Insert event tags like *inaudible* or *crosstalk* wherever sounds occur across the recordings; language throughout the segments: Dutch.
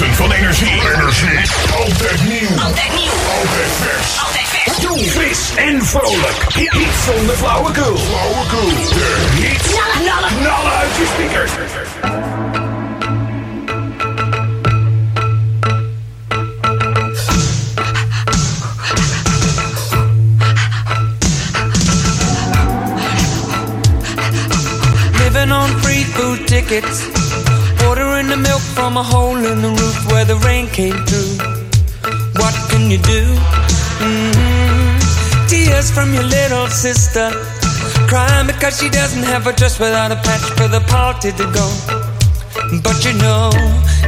Jackson van Energie. Energie. Altijd nieuw. Altijd nieuw. Altijd vers. Altijd vers. Jong, fris en vrolijk. Hit hit zonder flauwekul. Flauwekul. De hit. Knallen, knallen. Knallen uit je speakers. Living on free food tickets. Ordering the milk from a hole in the roof where the rain came through. What can you do? hmm Tears from your little sister. Crying because she doesn't have a dress without a patch for the party to go. But you know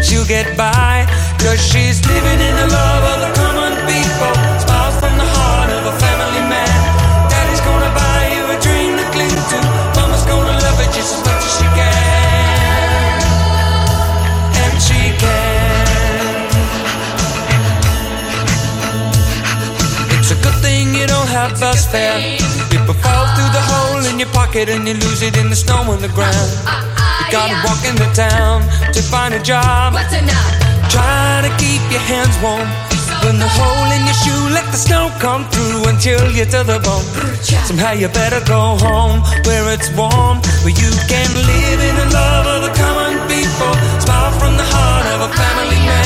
she'll get by. Cause she's living in the love of the common people. Thing you don't have bus fare. People fall through the hole in your pocket and you lose it in the snow on the ground. You gotta walk in the town to find a job. Try to keep your hands warm. When the hole in your shoe, let the snow come through until chill you to the bone. Somehow you better go home where it's warm, where you can live in the love of the common people. Smile from the heart of a family man.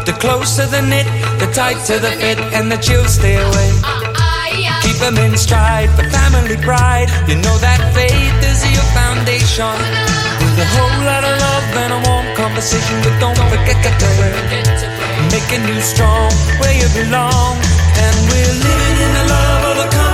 But the closer the knit, the tighter the fit, and the chills stay away. Keep them in stride for family pride. You know that faith is your foundation. With a whole lot of love and a warm conversation, but don't forget to. Making you strong where you belong. And we're living in the love of the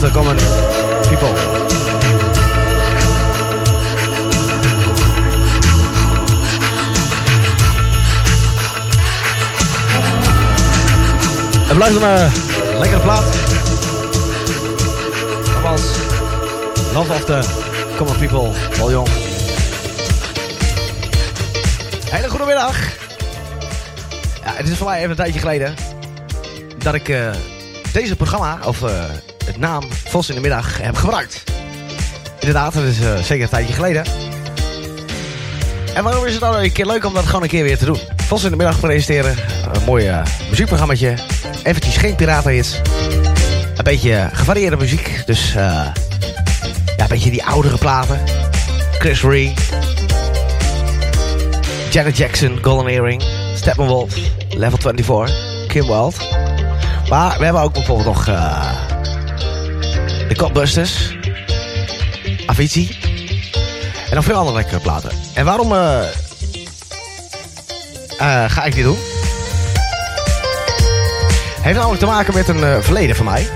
People. Het blijft een eh, lekkere plaat. Nogmaals. Love of the People. Paul Jong. Hele goede middag. Ja, het is voor mij even een tijdje geleden dat ik eh, deze programma, of het naam Vos in de Middag, heb gebruikt. Inderdaad, dat is eh, zeker een tijdje geleden. En waarom is het dan een keer leuk om dat gewoon een keer weer te doen? Vos in de Middag presenteren, een mooi uh. Eventjes geen piratenhits. Een beetje gevarieerde muziek, dus eh, ja, een beetje die oudere platen. Chris Rea. Janet Jackson, Golden Earring, Steppenwolf, Level 24, Kim Wild. Maar we hebben ook bijvoorbeeld nog de Copbusters, Avicii en nog veel andere lekkere platen. En waarom eh, eh, ga ik dit doen? Heeft namelijk te maken met een eh, verleden van mij.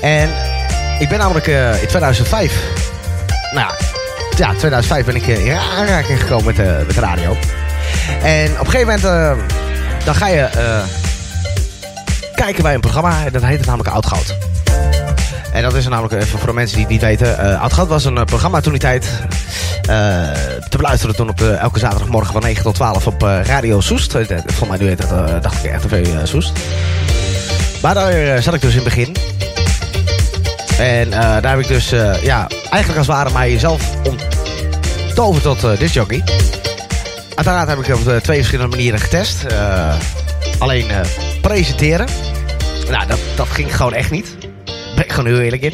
En ik ben namelijk in 2005, nou ja, ja, 2005 ben ik in aanraking gekomen met, de met de radio. En op een gegeven moment, dan ga je kijken bij een programma. En dat heet het namelijk Oud Goud. Dat is namelijk even voor mensen die het niet weten. Uh, Oud was een programma toen die tijd. te beluisteren toen op elke zaterdagmorgen van 9 tot 12 op Radio Soest. Volgens mij nu heet dat, dacht ik, RTV Soest. Maar daar zat ik dus in het begin. En daar heb ik dus, ja, eigenlijk als het ware mijzelf omtoverd tot uh, discjockey. Uiteraard heb ik op twee verschillende manieren getest. alleen presenteren. Nou, dat, dat ging gewoon echt niet. Ben ik gewoon heel eerlijk in.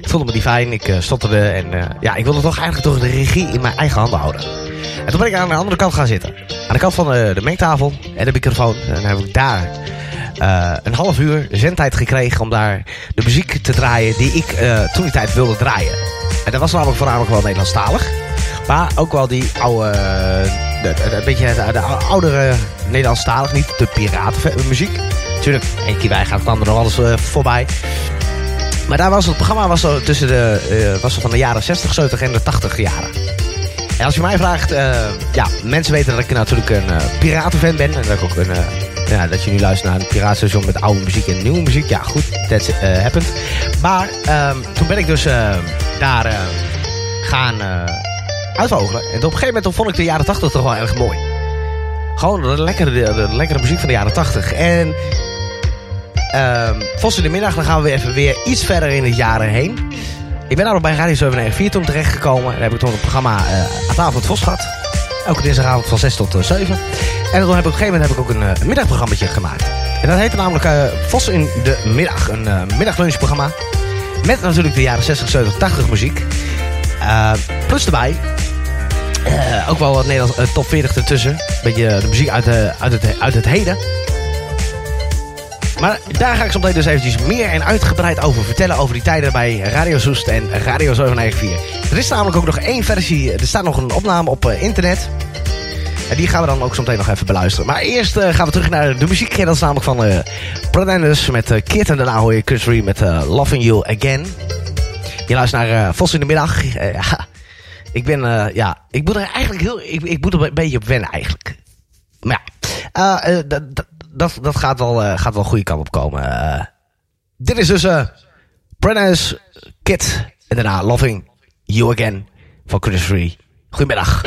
Ik voelde me niet fijn, ik uh, stotterde en uh, ja, ik wilde toch eigenlijk toch de regie in mijn eigen handen houden. En toen ben ik aan de andere kant gaan zitten. Aan de kant van de, de mengtafel en de microfoon. En dan heb ik daar een half uur zendtijd gekregen om daar de muziek te draaien die ik toen die tijd wilde draaien. En dat was namelijk voornamelijk wel Nederlandstalig. Maar ook wel die oude, een beetje de, de oudere Nederlandstalig, niet de piratenmuziek. Tuurlijk, één keer bij gaat het andere nog alles voorbij. Maar daar was het programma was tussen de, uh, was van de jaren 60, 70 en de 80 jaren. En als je mij vraagt, uh, ja, mensen weten dat ik natuurlijk een piratenfan ben. En dat ik ook een, ja, dat je nu luistert naar een piratenstation met oude muziek en nieuwe muziek. Ja, goed, that's happened. Maar um, toen ben ik dus daar gaan uitvogelen. En op een gegeven moment vond ik de jaren 80 toch wel erg mooi. Gewoon de lekkere, de, lekkere muziek van de jaren 80. En Vos in de middag, dan gaan we even weer iets verder in het jaren heen. Ik ben daar bij Radio 794 toen terechtgekomen. Daar heb ik toen het programma uh, aan tafel het Vos gehad. Elke dinsdagavond van 6 tot uh, 7. En toen heb ik op een gegeven moment heb ik ook een, uh, middagprogramma gemaakt. En dat heette namelijk uh, Vos in de middag. Een uh, middaglunchprogramma. Met natuurlijk de jaren 60, 70, 80 muziek. plus erbij ook wel wat Nederlands top 40 ertussen. Beetje de muziek uit, uit, het, uit het heden. Maar daar ga ik zo meteen dus eventjes meer en uitgebreid over vertellen. Over die tijden bij Radio Soest en Radio 794. Er is namelijk ook nog één versie. Er staat nog een opname op uh, internet. En die gaan we dan ook zo meteen nog even beluisteren. Maar eerst uh, gaan we terug naar de muziek. Dat is namelijk van uh, met uh. En daarna hoor je Chris Ree met uh, Loving You Again. Je luistert naar uh, Vos in de middag. ik ben, ja, ik moet er eigenlijk heel, ik, ik moet er een beetje op wennen eigenlijk. Maar ja, dat dat, gaat wel, uh, gaat wel goede kant op komen. Uh, dit is dus uh, Prentice Kid. En daarna Loving You Again van Chris Free. Goedemiddag.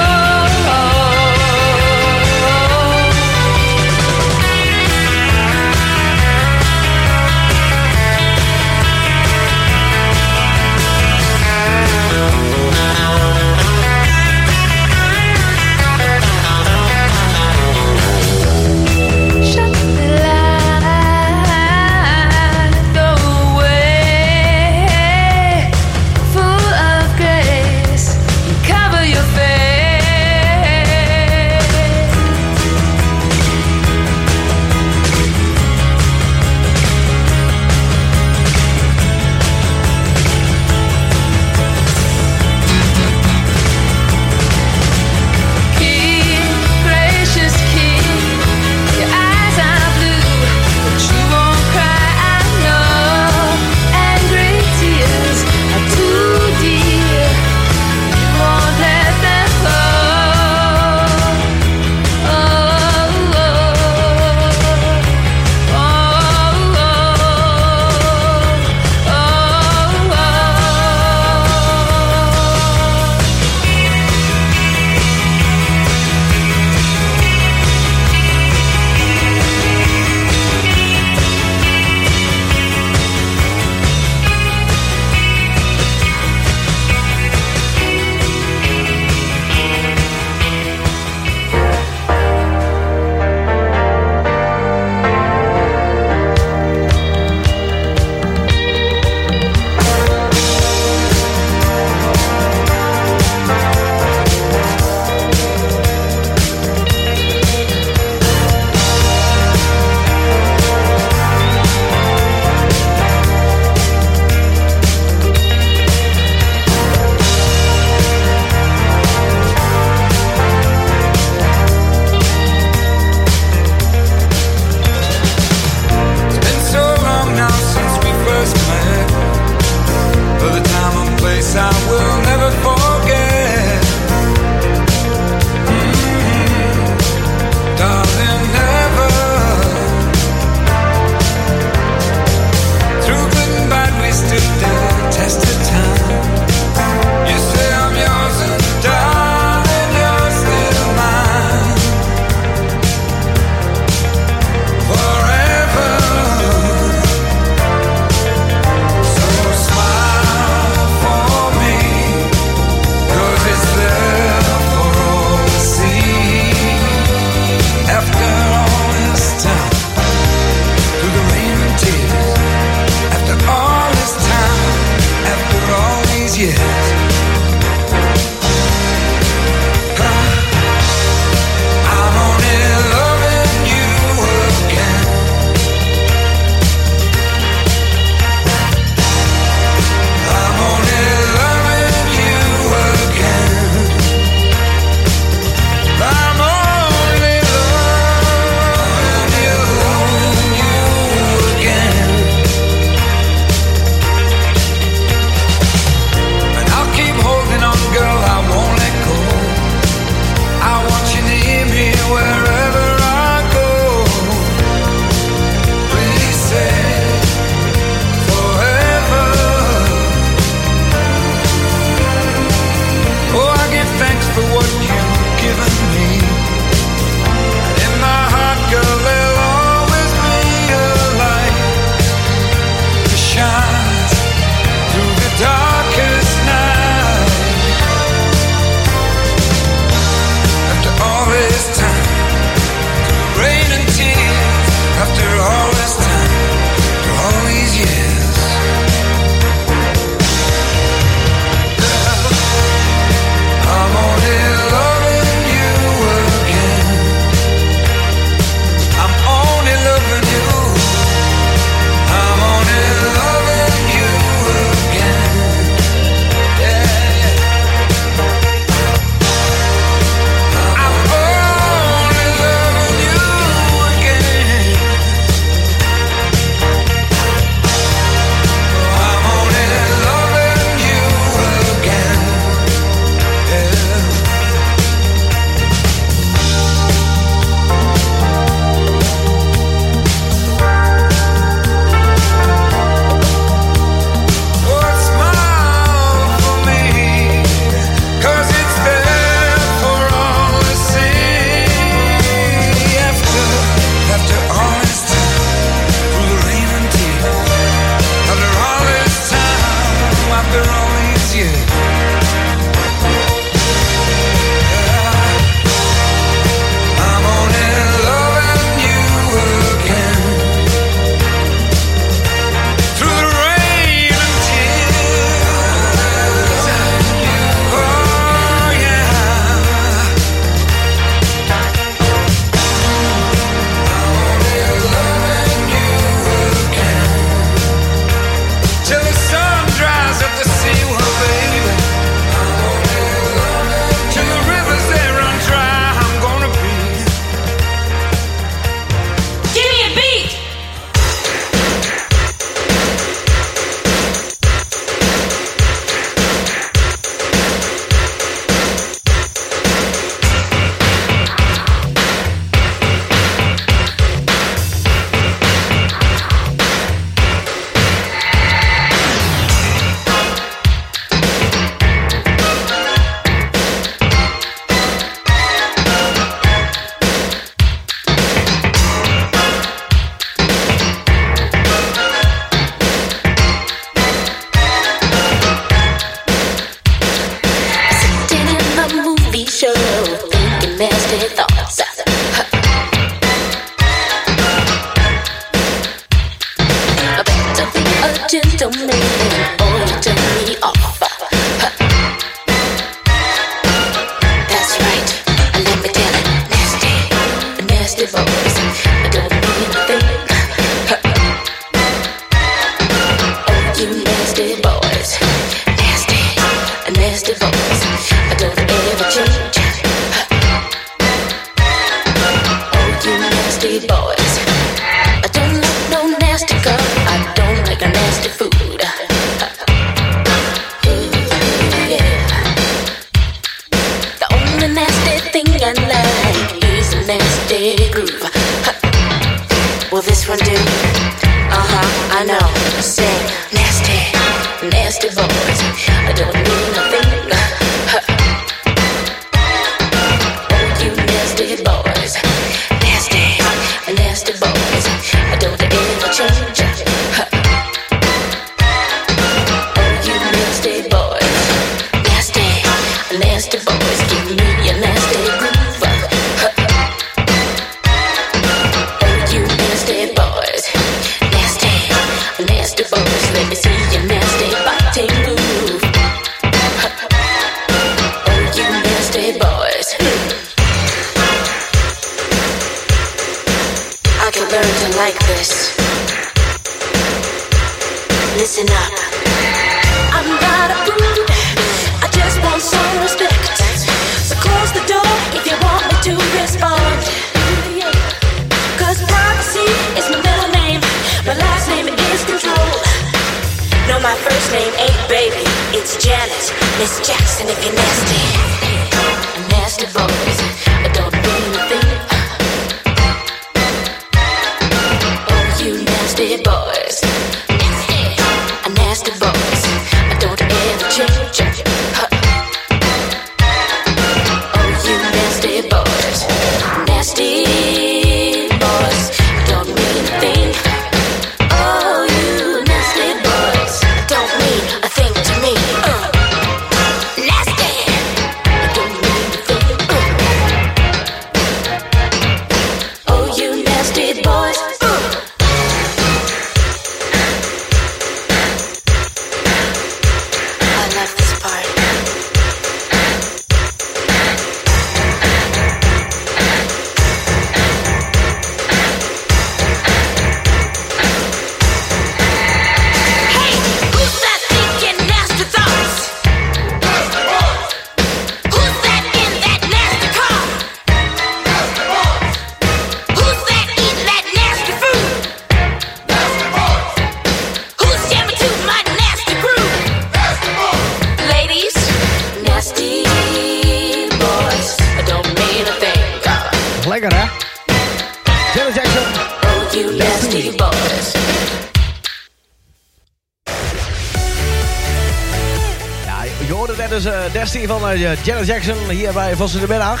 Janet Jackson hier bij Vos in de Middag.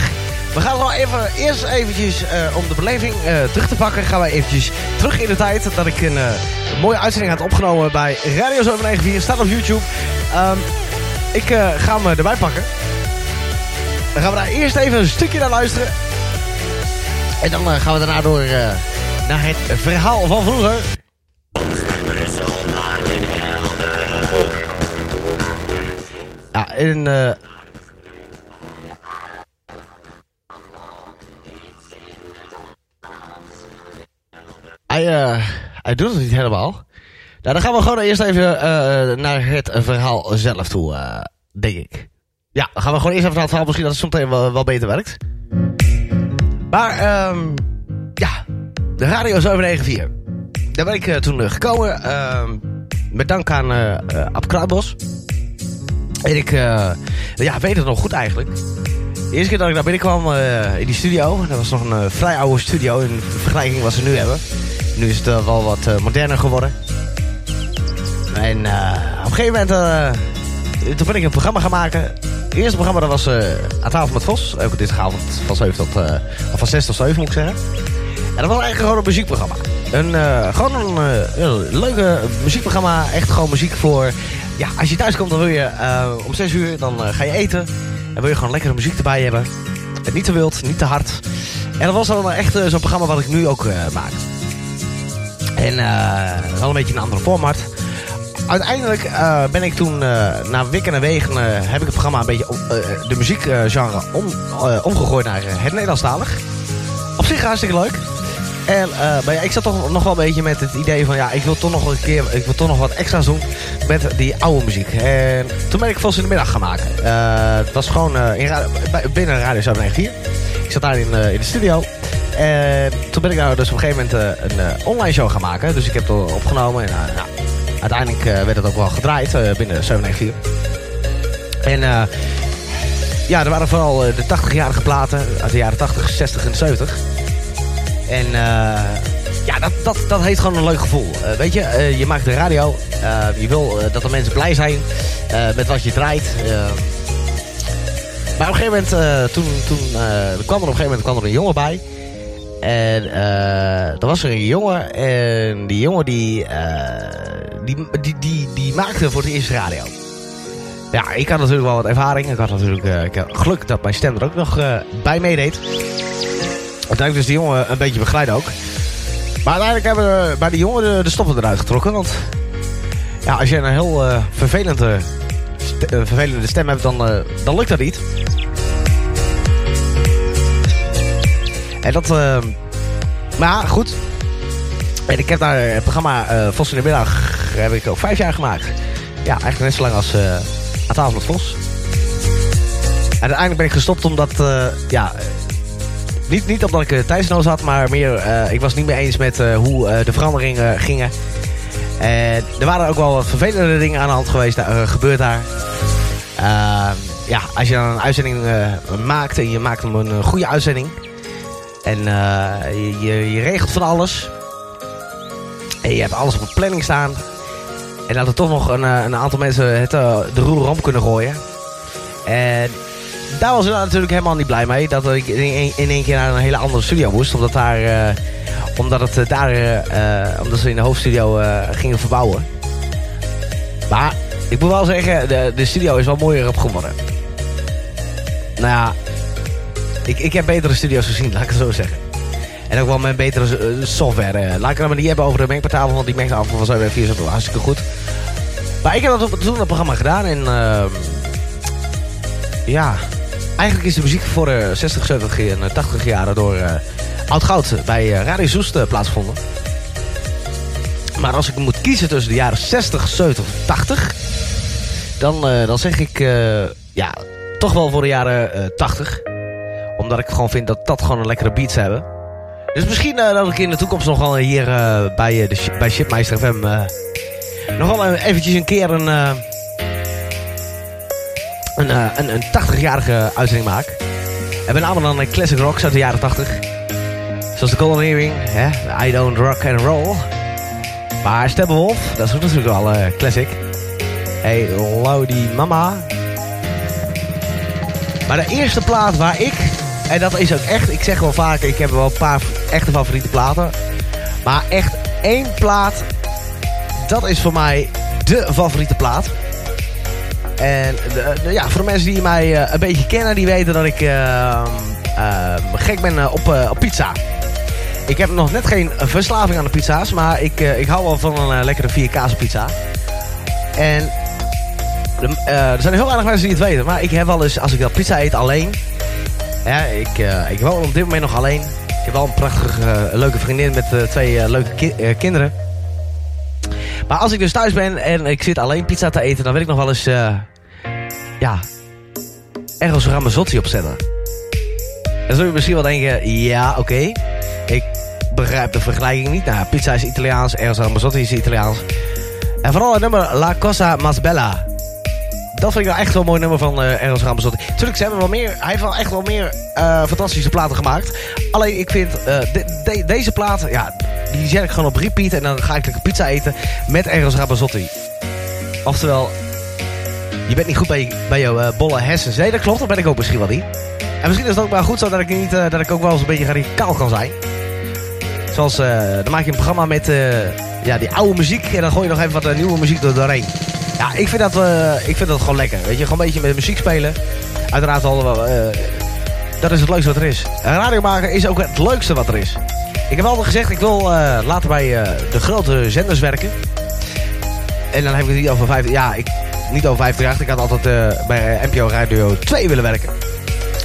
We gaan nog even, eerst eventjes, uh, om de beleving uh, terug te pakken, gaan wij eventjes terug in de tijd dat ik een, een mooie uitzending had opgenomen bij Radio 794. Staat op YouTube. Um, ik ga hem erbij pakken. Dan gaan we daar eerst even een stukje naar luisteren. En dan gaan we daarna door naar het verhaal van vroeger. Ja, en hij doet het niet helemaal. Nou, dan gaan we gewoon eerst even uh, naar het verhaal zelf toe, uh, denk ik. Ja, dan gaan we gewoon eerst even naar het verhaal. Misschien dat het soms wel, wel beter werkt. Maar, um, ja, de Radio 794. Daar ben ik toen gekomen. Ehm, met dank aan Ab Kruidbos. En ik ja, weet het nog goed eigenlijk. De eerste keer dat ik daar binnenkwam in die studio. Dat was nog een vrij oude studio in vergelijking wat ze nu hebben. Nu is het uh, wel wat uh, moderner geworden. En uh, op een gegeven moment toen ben ik een programma gaan maken. Het eerste programma dat was Aan tafel met Vos. Ook dinsdagavond van, 7 tot, van 6 tot 7 moet ik zeggen. En dat was eigenlijk gewoon een muziekprogramma. Een, gewoon een leuke muziekprogramma. Echt gewoon muziek voor... Ja, als je thuis komt dan wil je om 6 uur dan ga je eten. En wil je gewoon lekkere muziek erbij hebben. niet te wild, niet te hard. En dat was dan echt zo'n programma wat ik nu ook maak. En wel een beetje een andere format. Uiteindelijk ben ik toen na wikken en wegen heb ik het programma een beetje de muziekgenre om, omgegooid naar het Nederlandstalig. Op zich hartstikke leuk. En maar ja, ik zat toch nog wel een beetje met het idee van... ja, ik wil toch nog een keer ik wil toch nog wat extra's doen met die oude muziek. En toen ben ik Vos in de middag gaan maken. Uh, het was gewoon uh, in, binnen Radio 794. Ik zat daar in, in de studio. En toen ben ik nou dus op een gegeven moment een online show gaan maken. Dus ik heb het opgenomen. En nou, uiteindelijk werd het ook wel gedraaid binnen 794. En ja, er waren vooral de 80-jarige platen uit de jaren 80, 60 en 70... En ja, dat, dat, dat heeft gewoon een leuk gevoel. Weet je, je maakt de radio. je wil dat de mensen blij zijn met wat je draait. maar op een gegeven moment, toen, toen kwam er op een gegeven moment kwam er een jongen bij. En er was er een jongen. En die jongen die, die, die, die, die maakte voor het eerst radio. Ja, ik had natuurlijk wel wat ervaring. Ik had natuurlijk ik geluk dat mijn stem er ook nog bij meedeed. Uiteindelijk dus die jongen een beetje begeleid ook. Maar uiteindelijk hebben we bij die jongen de, de stoppen eruit getrokken. Want ja, als je een heel uh, vervelende, uh, vervelende stem hebt, dan, uh, dan lukt dat niet. En dat... maar ja, goed. En ik heb daar het programma Vos in de Middag heb ik ook vijf jaar gemaakt. Ja, eigenlijk net zo lang als aan tafel met Vos. En uiteindelijk ben ik gestopt omdat... ja, niet, niet omdat ik uh, tijdsnood had, maar meer... Uh, ik was niet meer eens met uh, hoe uh, de veranderingen gingen. En er waren ook wel wat vervelende dingen aan de hand geweest, gebeurd daar. Ja, als je dan een uitzending maakt en je maakt hem een goede uitzending... en je, je, je, regelt van alles... en je hebt alles op een planning staan... en dat er toch nog een, een aantal mensen het, de roer om kunnen gooien... En daar was ik natuurlijk helemaal niet blij mee. Dat ik in, één keer naar een hele andere studio moest. Omdat, daar, omdat, het, daar, omdat ze in de hoofdstudio gingen verbouwen. Maar ik moet wel zeggen, de, de studio is wel mooier op geworden. Nou ja, ik, ik heb betere studio's gezien, laat ik het zo zeggen. En ook wel met betere software. Laat ik het maar niet hebben over de mengpartafel, want die mengtafel van 7 4 is hartstikke goed. Maar ik heb dat toen het programma gedaan en... Ehm, ja, Eigenlijk is de muziek voor de 60, 70 en 80 jaren door uh, Oud Goud bij uh, Radio Soest uh, plaatsgevonden. Maar als ik moet kiezen tussen de jaren 60, 70 80... dan, dan zeg ik ja, toch wel voor de jaren 80. Omdat ik gewoon vind dat dat gewoon een lekkere beats hebben. Dus misschien dat ik in de toekomst nog wel hier bij, de, bij Shipmeister FM... nog wel eventjes een keer een een, uh, een, een 80-jarige uitzending maak. En met name dan een classic rocks uit de jaren 80. Zoals de Golden Earring, hè? I Don't Rock and Roll. Maar Steppenwolf, dat is natuurlijk wel uh, classic. Hey, Lodi Mama. Maar de eerste plaat waar ik... En dat is ook echt, ik zeg wel vaak, ik heb wel een paar echte favoriete platen. Maar echt één plaat, dat is voor mij de favoriete plaat. En de, ja, voor mensen die mij uh, een beetje kennen, die weten dat ik uh, uh, gek ben op, op pizza. Ik heb nog net geen verslaving aan de pizza's, maar ik, ik hou wel van een lekkere vier pizza. En er zijn heel weinig mensen die het weten, maar ik heb wel eens, als ik dat pizza eet alleen... Ja, ik, ik woon op dit moment nog alleen. Ik heb wel een prachtige, leuke vriendin met twee leuke ki kinderen. Maar als ik dus thuis ben en ik zit alleen pizza te eten... dan wil ik nog wel eens... Ja... Ergens Ramazzotti opzetten. Dan zul je misschien wel denken... Ja, oké. Ik begrijp de vergelijking niet. Nou, pizza is Italiaans. Ergens Ramazzotti is Italiaans. En vooral het nummer La Cosa Mas Bella. Dat vind ik wel echt wel een mooi nummer van uh, Eros Ramazzotti. Tuurlijk, ze hebben wel meer, hij heeft wel echt wel meer uh, fantastische platen gemaakt. Alleen, ik vind de, deze plaat, ja, die zet ik gewoon op repeat. En dan ga ik lekker pizza eten met Eros Ramazzotti. Oftewel, je bent niet goed bij, bij jouw bolle hersens. Nee, dat klopt, dat ben ik ook misschien wel niet. En misschien is het ook wel goed zo dat ik, niet, dat ik ook wel eens een beetje radicaal kan zijn. Zoals, dan maak je een programma met ja, die oude muziek. En dan gooi je nog even wat nieuwe muziek door doorheen. Ja, ik vind, dat, uh, ik vind dat gewoon lekker. Weet je, gewoon een beetje met muziek spelen. Uiteraard al. Uh, dat is het leukste wat er is. Radio maken is ook het leukste wat er is. Ik heb altijd gezegd, ik wil uh, later bij de grote zenders werken. En dan heb ik het niet over vijf... Ja, ik, niet over 50 Ik had altijd bij NPO Radio 2 willen werken.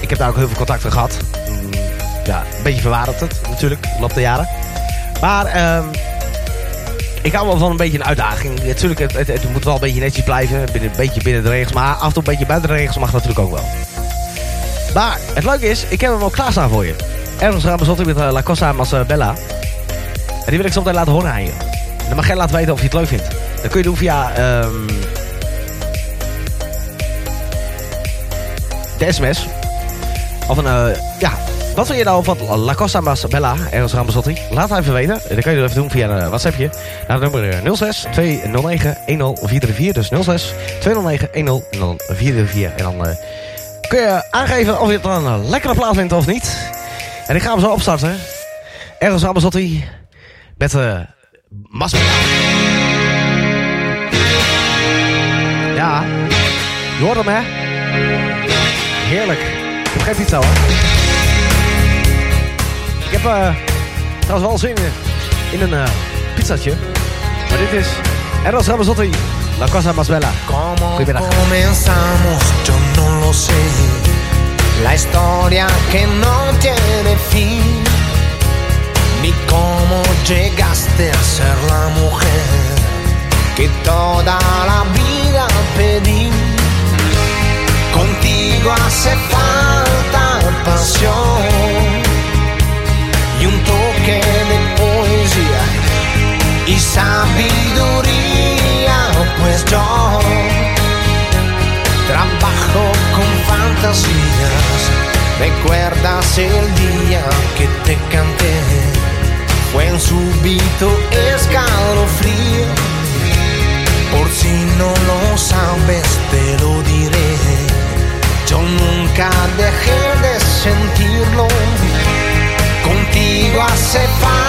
Ik heb daar ook heel veel contacten gehad. Mm, ja, een beetje het natuurlijk, loop de jaren. Maar um, ik hou wel van een beetje een uitdaging. Natuurlijk, het, het, moet wel een beetje netjes blijven. Binnen, een beetje binnen de regels. Maar af en toe een beetje buiten de regels mag natuurlijk ook wel. Maar het leuke is, ik heb hem al klaarstaan voor je. Ergens gaan we met uh, La Costa Bella. En die wil ik zo meteen laten horen aan je. En dan mag jij laten weten of je het leuk vindt. Dat kun je doen via... Um, de sms. Of een... Uh, ja, wat wil je nou van La Costa Bella, Ergens Ramazzotti? Laat het even weten. Dat kan je even doen via een WhatsAppje. Naar het nummer 06 209 1044. Dus 06 209 1044. En dan uh, kun je aangeven of je het dan een lekkere plaat vindt of niet. En ik ga hem zo opstarten. Ramazzotti met uh, Masbella. Ja, je hoort hem hè? Heerlijk. Ik heb geen pizza hoor. Heb uh, trouwens wel zin in een uh, pizzatje. Maar dit is Eros Ramazzotti, La Cosa Más Bella. Goedemiddag. comenzamos, yo no lo sé. La historia que no tiene fin. Ni cómo llegaste a ser la mujer que toda la vida pedí. Contigo hace falta pasión y un toque de poesía y sabiduría, pues yo trabajo con fantasías. ¿Recuerdas el día que te canté? Fue un súbito escalofrío. Por si no lo sabes, te lo diré. Yo nunca dejé de sentirlo contigo a.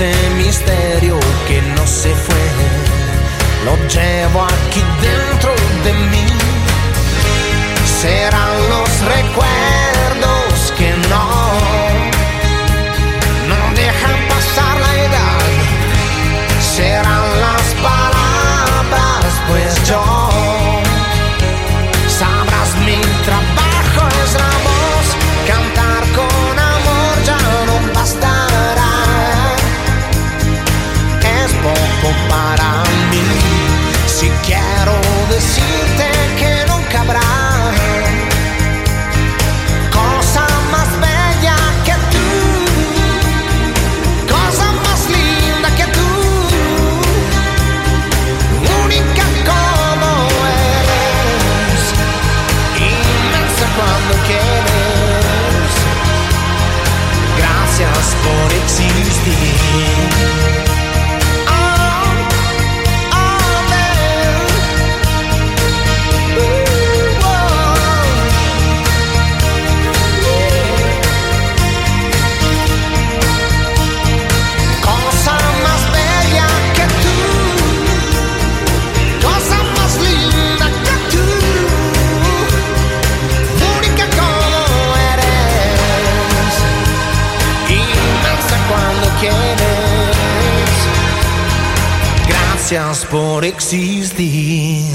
ese misterio que no se fue, lo llevo aquí dentro de mí. Serán los recuerdos Sciences pour existir.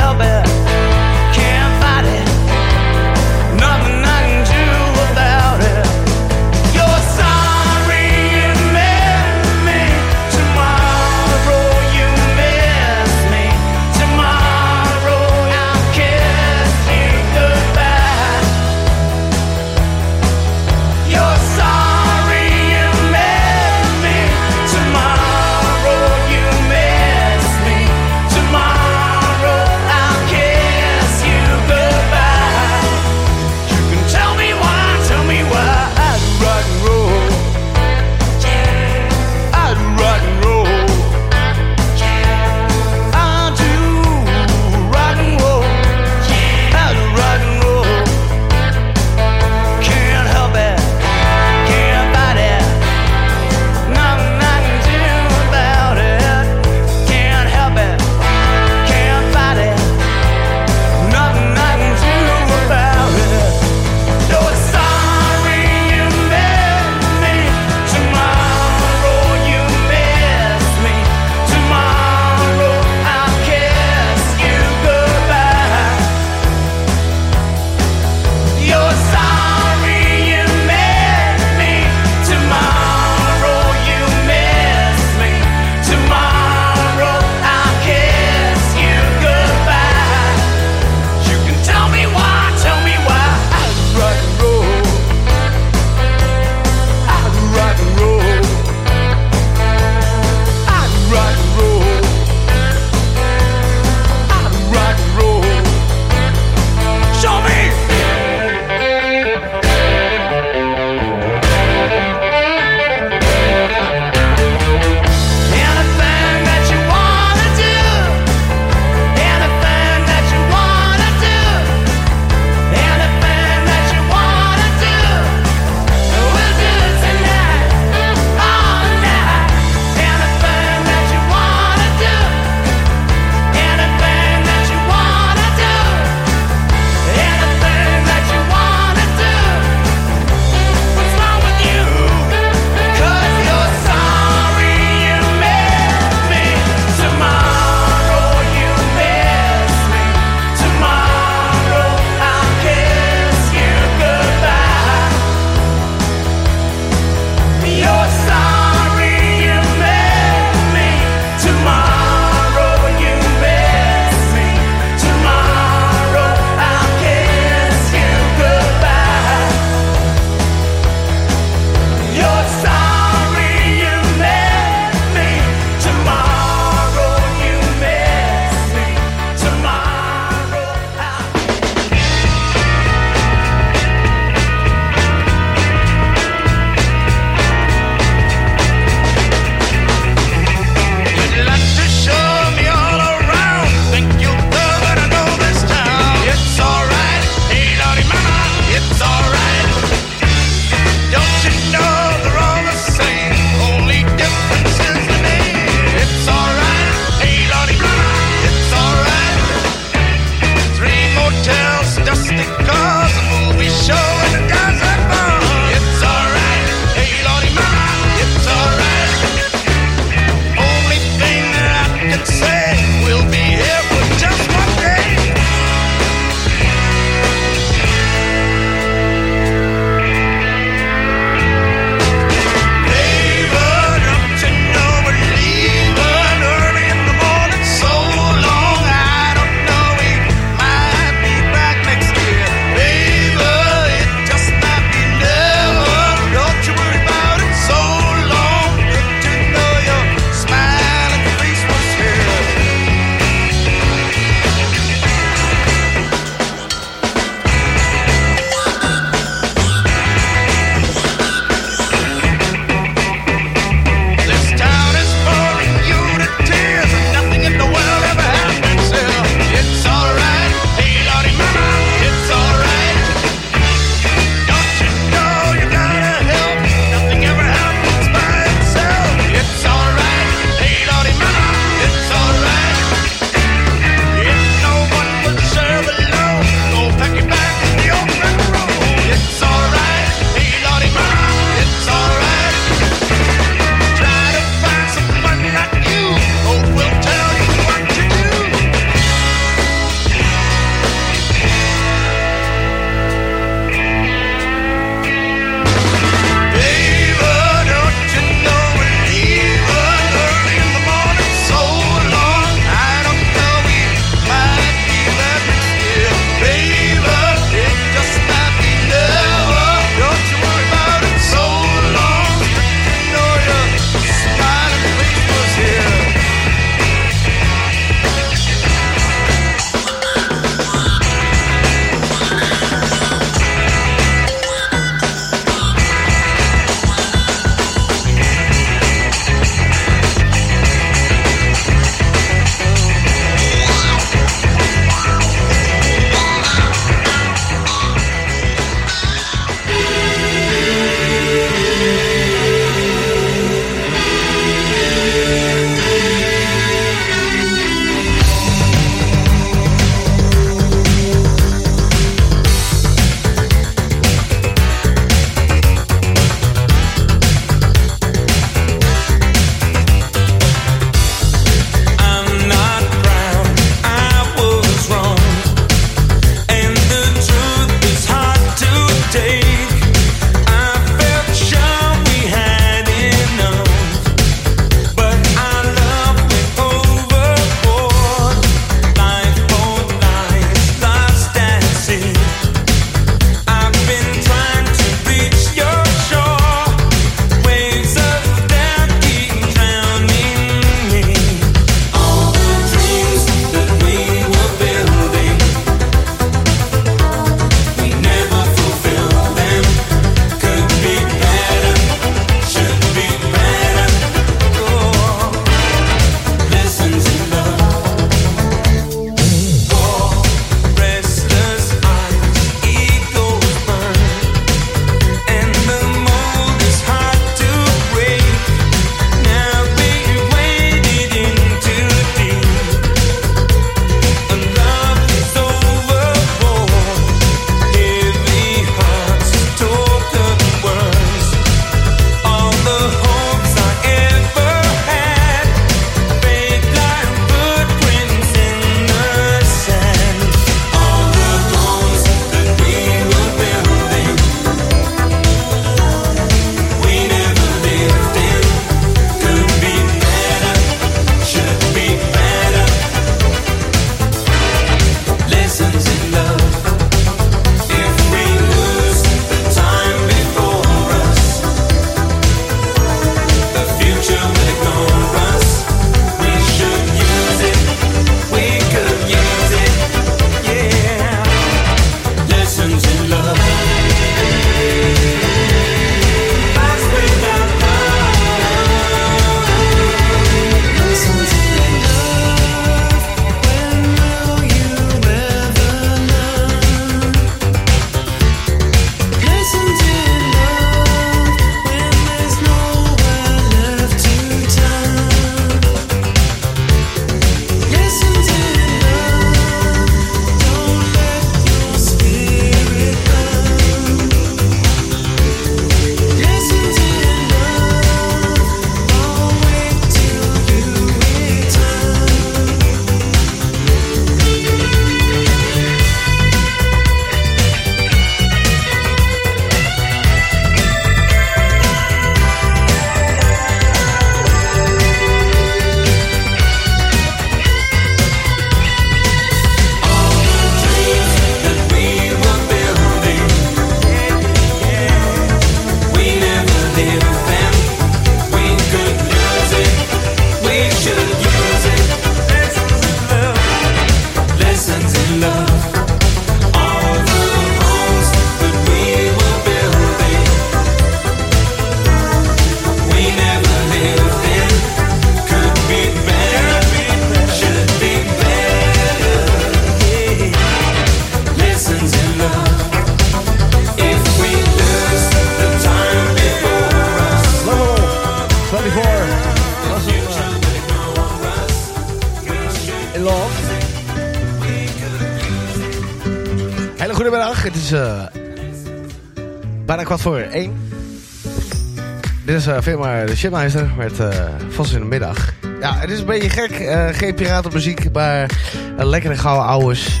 Firma De Shipmeister met uh, Vos in de middag. Ja, het is een beetje gek. Uh, geen piratenmuziek, maar een lekkere gouden ouwes.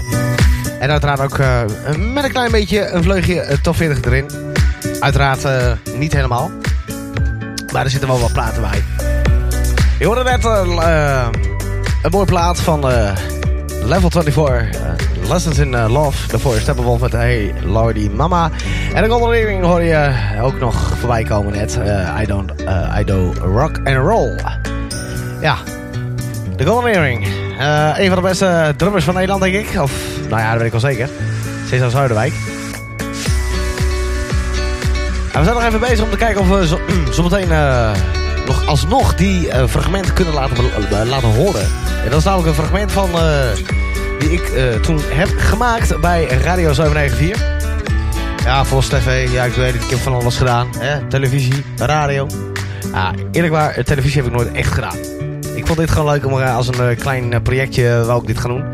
En uiteraard ook met een klein beetje een vleugje top 40 erin. Uiteraard niet helemaal. Maar er zitten wel wat platen bij. Je hoorde net een mooie plaat van Level 24. Lessons in Love. Daarvoor Steppenwolf met Hey Lordy Mama. En de Golden Earring hoor je ook nog voorbij komen net. I, don't, I do rock and roll. Ja, de Golden Earring. een van de beste drummers van Nederland, denk ik. Of, nou ja, dat weet ik wel zeker. Cesar Zuiderwijk. En we zijn nog even bezig om te kijken of we zo, *clears throat* zometeen nog alsnog die uh, fragmenten kunnen laten, laten horen. En dat is namelijk een fragment van die ik toen heb gemaakt bij Radio 794. Ja, Vos TV, ja ik weet het, ik heb van alles gedaan. Hè? Televisie, radio. Ja, eerlijk waar, televisie heb ik nooit echt gedaan. Ik vond dit gewoon leuk om als een klein projectje wou ik dit gaan doen.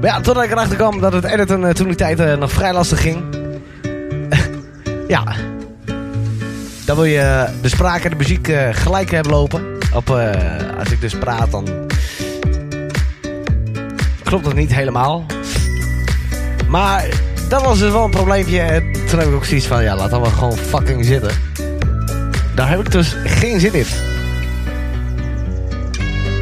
Maar ja, totdat ik erachter kwam dat het editen toen die tijd nog vrij lastig ging. *laughs* ja, dan wil je de spraak en de muziek gelijk hebben lopen. Op, als ik dus praat, dan klopt dat niet helemaal. Maar dat was dus wel een probleempje. En toen heb ik ook zoiets van, ja, laat dan wel gewoon fucking zitten. Daar heb ik dus geen zin in.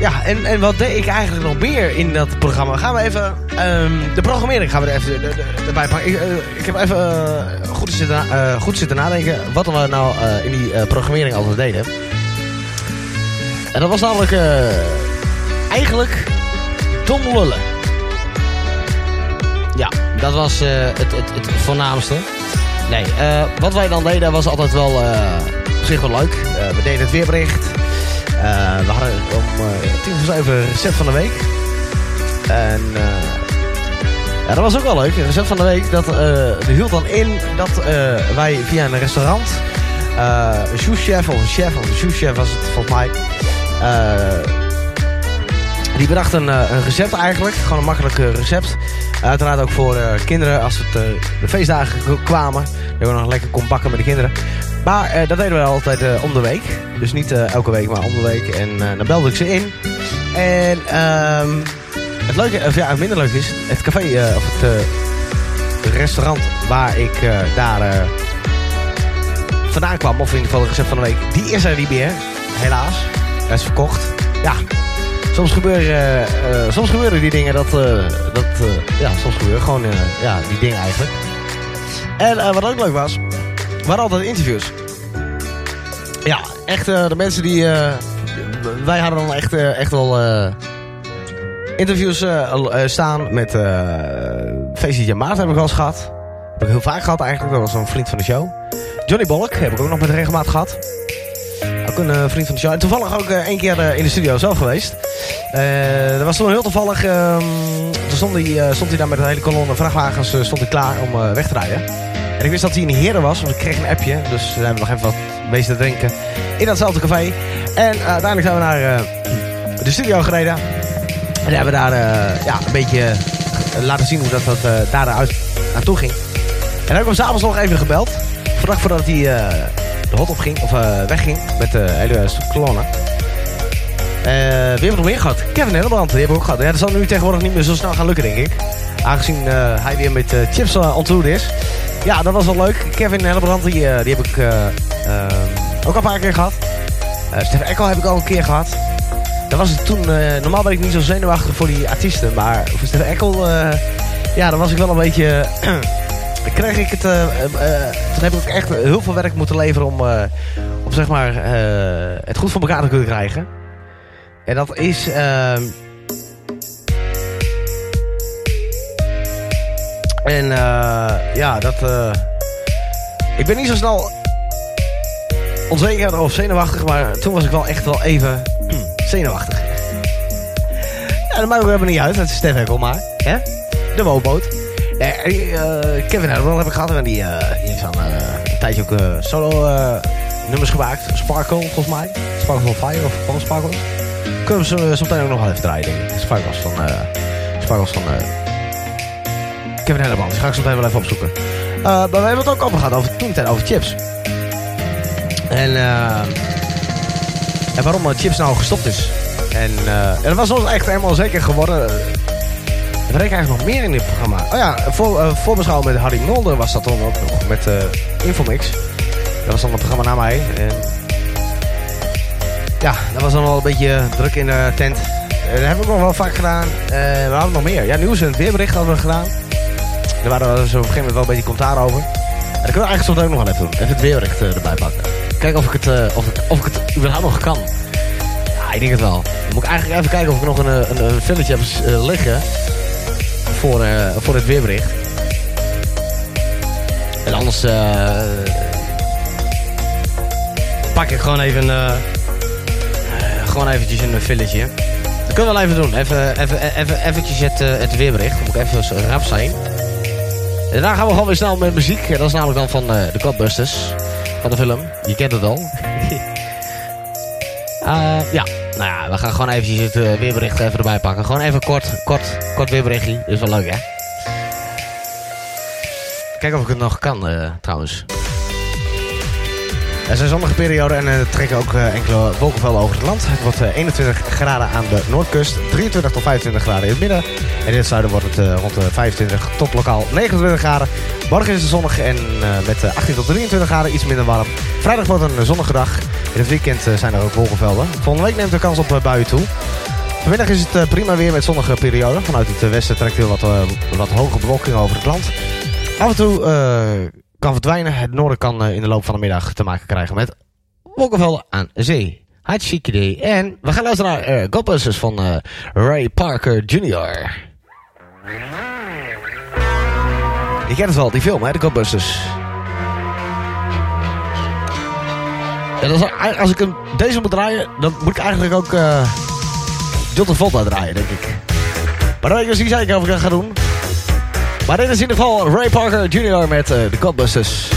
Ja, en, en wat deed ik eigenlijk nog meer in dat programma? Gaan we even... Um, de programmering gaan we er even erbij pakken. Ik, uh, ik heb even uh, goed, zitten, uh, goed zitten nadenken wat we nou in die programmering altijd deden. En dat was namelijk eigenlijk dom lullen. Ja, dat was het, het, het voornaamste. Nee, wat wij dan deden was altijd wel op zich wel leuk. we deden het weerbericht. Uh, we hadden om uh, tien voor zeven recept van de week. En uh, dat was ook wel leuk. Het recept van de week, dat hield dan in dat wij via een restaurant... een souschef of een chef, of een souschef was het volgens mij... die bedacht een, een recept eigenlijk. Gewoon een makkelijk recept. Uiteraard ook voor kinderen als het de feestdagen kwamen. We nog lekker kon bakken met de kinderen. Maar uh, dat deden we altijd uh, om de week. Dus niet uh, elke week, maar om de week. En dan belde ik ze in. En um, het leuke, of ja, het minder leuk is, het café, of het restaurant waar ik daar vandaan kwam, of in ieder geval het recept van de week, die is er niet meer. Helaas. Hij is verkocht. Ja, soms gebeuren, soms gebeuren die dingen dat, dat ja, soms gebeuren gewoon ja, die dingen eigenlijk. En wat ook leuk was, we hadden altijd interviews. Ja, echt uh, de mensen die... Uh, wij hadden dan echt, echt wel interviews staan met uh, Maart hebben we wel eens gehad. Heb ik heel vaak gehad eigenlijk. Dat was een vriend van de show. Johnny Bolk heb ik ook nog met regelmaat gehad. Ook een vriend van de show. En toevallig ook één keer in de studio zelf geweest. Dat was toen heel toevallig. Ehm, toen stond hij, stond hij daar met een hele kolonne vrachtwagens stond hij klaar om weg te rijden. En ik wist dat hij in Heren was, want ik kreeg een appje. Dus we hebben nog even wat meeste drinken in datzelfde café. En uh, uiteindelijk zijn we naar uh, de studio gereden. En hebben we daar uh, ja, een beetje laten zien hoe dat, dat daaruit naartoe ging. En dan heb ik hem s'avonds nog even gebeld. Vandaag voordat hij de hot op ging, of wegging met de hele kolonne. Wie hebben we nog meer gehad? Kevin Hellebrand, die hebben we ook gehad. Ja, dat zal nu tegenwoordig niet meer zo snel gaan lukken, denk ik. Aangezien hij weer met chips ontmoet is. Ja, dat was wel leuk. Kevin Hellebrand, die, uh, die heb ik uh, uh, ook al een paar keer gehad. Stef Eckel heb ik al een keer gehad. Dat was het toen, normaal ben ik niet zo zenuwachtig voor die artiesten. Maar voor Stef Eckel, ja, dan was ik wel een beetje... *clears throat* kreeg ik het... toen heb ik echt heel veel werk moeten leveren om, om zeg maar, het goed voor elkaar te kunnen krijgen. En dat is... Ehm, En uh, ja, dat... Uh, ik ben niet zo snel onzeker of zenuwachtig, maar toen was ik wel echt wel even *clears throat* zenuwachtig. Ja, dat maakt ook helemaal niet uit. Het is Stef Hekkel maar. Hè? De woonboot. Uh, Kevin Herman heb ik gehad. En die, die heeft dan een tijdje ook solo nummers gemaakt. Sparkle, volgens mij. Sparkle Fire of gewoon Sparkle. Kunnen we zo, zo meteen ook nog wel even draaien, denk ik. Sparkles van... eh Sparkles van... eh Kevin Helleman. Die ga ik zo meteen wel even opzoeken. Eh, maar we hebben het ook over gehad over toen tijd over chips. En, eh en waarom eh, chips nou gestopt is. En, eh en dat was ons echt helemaal zeker geworden. Er reed eigenlijk nog meer in dit programma. Oh ja, voor, eh, voorbeschouwen met Harry Mulder was dat dan ook nog. Met eh Infomix. Dat was dan een programma na mij. En ja, dat was dan wel een beetje druk in de tent. En dat heb ik nog wel vaak gedaan. Eh, we hadden nog meer. Ja, nieuws en het weerbericht hadden we gedaan. Daar waren we op een gegeven moment wel een beetje commentaar over. En dat kunnen we eigenlijk soms ook nog wel even doen. Even het weerbericht eh, erbij pakken. Kijken of ik het, eh, of, of ik het überhaupt nog kan. Ja, ik denk het wel. Dan moet ik eigenlijk even kijken of ik nog een, eh, een, een filletje heb eh, liggen. Voor, eh, voor het weerbericht. En anders eh, pak ik gewoon even... eh, eh, gewoon eventjes een filletje. Dat kunnen we wel even doen. Even, even, even, eventjes het, eh, het weerbericht. Dan moet ik even rap zijn. En daarna gaan we gewoon weer snel met muziek. Dat is namelijk dan van eh, de Godbusters. Van de film. Je kent het al. *laughs* Eh, ja, nou ja, we gaan gewoon eventjes het weerbericht even erbij pakken. Gewoon even kort, kort, kort weerberichtje. Is wel leuk, hè? Kijken of ik het nog kan, trouwens. Er zijn zonnige perioden en er trekken ook eh, enkele wolkenvelden over het land. Het wordt eh, 21 graden aan de noordkust, 23 tot 25 graden in het midden. En in het zuiden wordt het eh, rond de 25 tot lokaal 29 graden. Morgen is het zonnig en eh, met eh, 18 tot 23 graden iets minder warm. Vrijdag wordt een zonnige dag. In het weekend eh, zijn er ook wolkenvelden. Volgende week neemt de kans op eh, buien toe. Vanmiddag is het eh, prima weer met zonnige perioden. Vanuit het eh, westen trekt heel wat, eh, wat hoge bewolking over het land. Af en toe eh, kan verdwijnen. Het noorden kan eh, in de loop van de middag te maken krijgen met wolkenvelden aan zee. Hartstikke idee. En we gaan luisteren naar uh, van eh, Ray Parker Jr. Je kent het wel, die film, hè, de Godbusters. En als, ik hem deze moet draaien, dan moet ik eigenlijk ook uh, John Travolta draaien, denk ik. Maar dan weet ik dus niet zeker of ik dat ga doen. Maar dit is in ieder geval Ray Parker Jr. met uh, de Godbusters.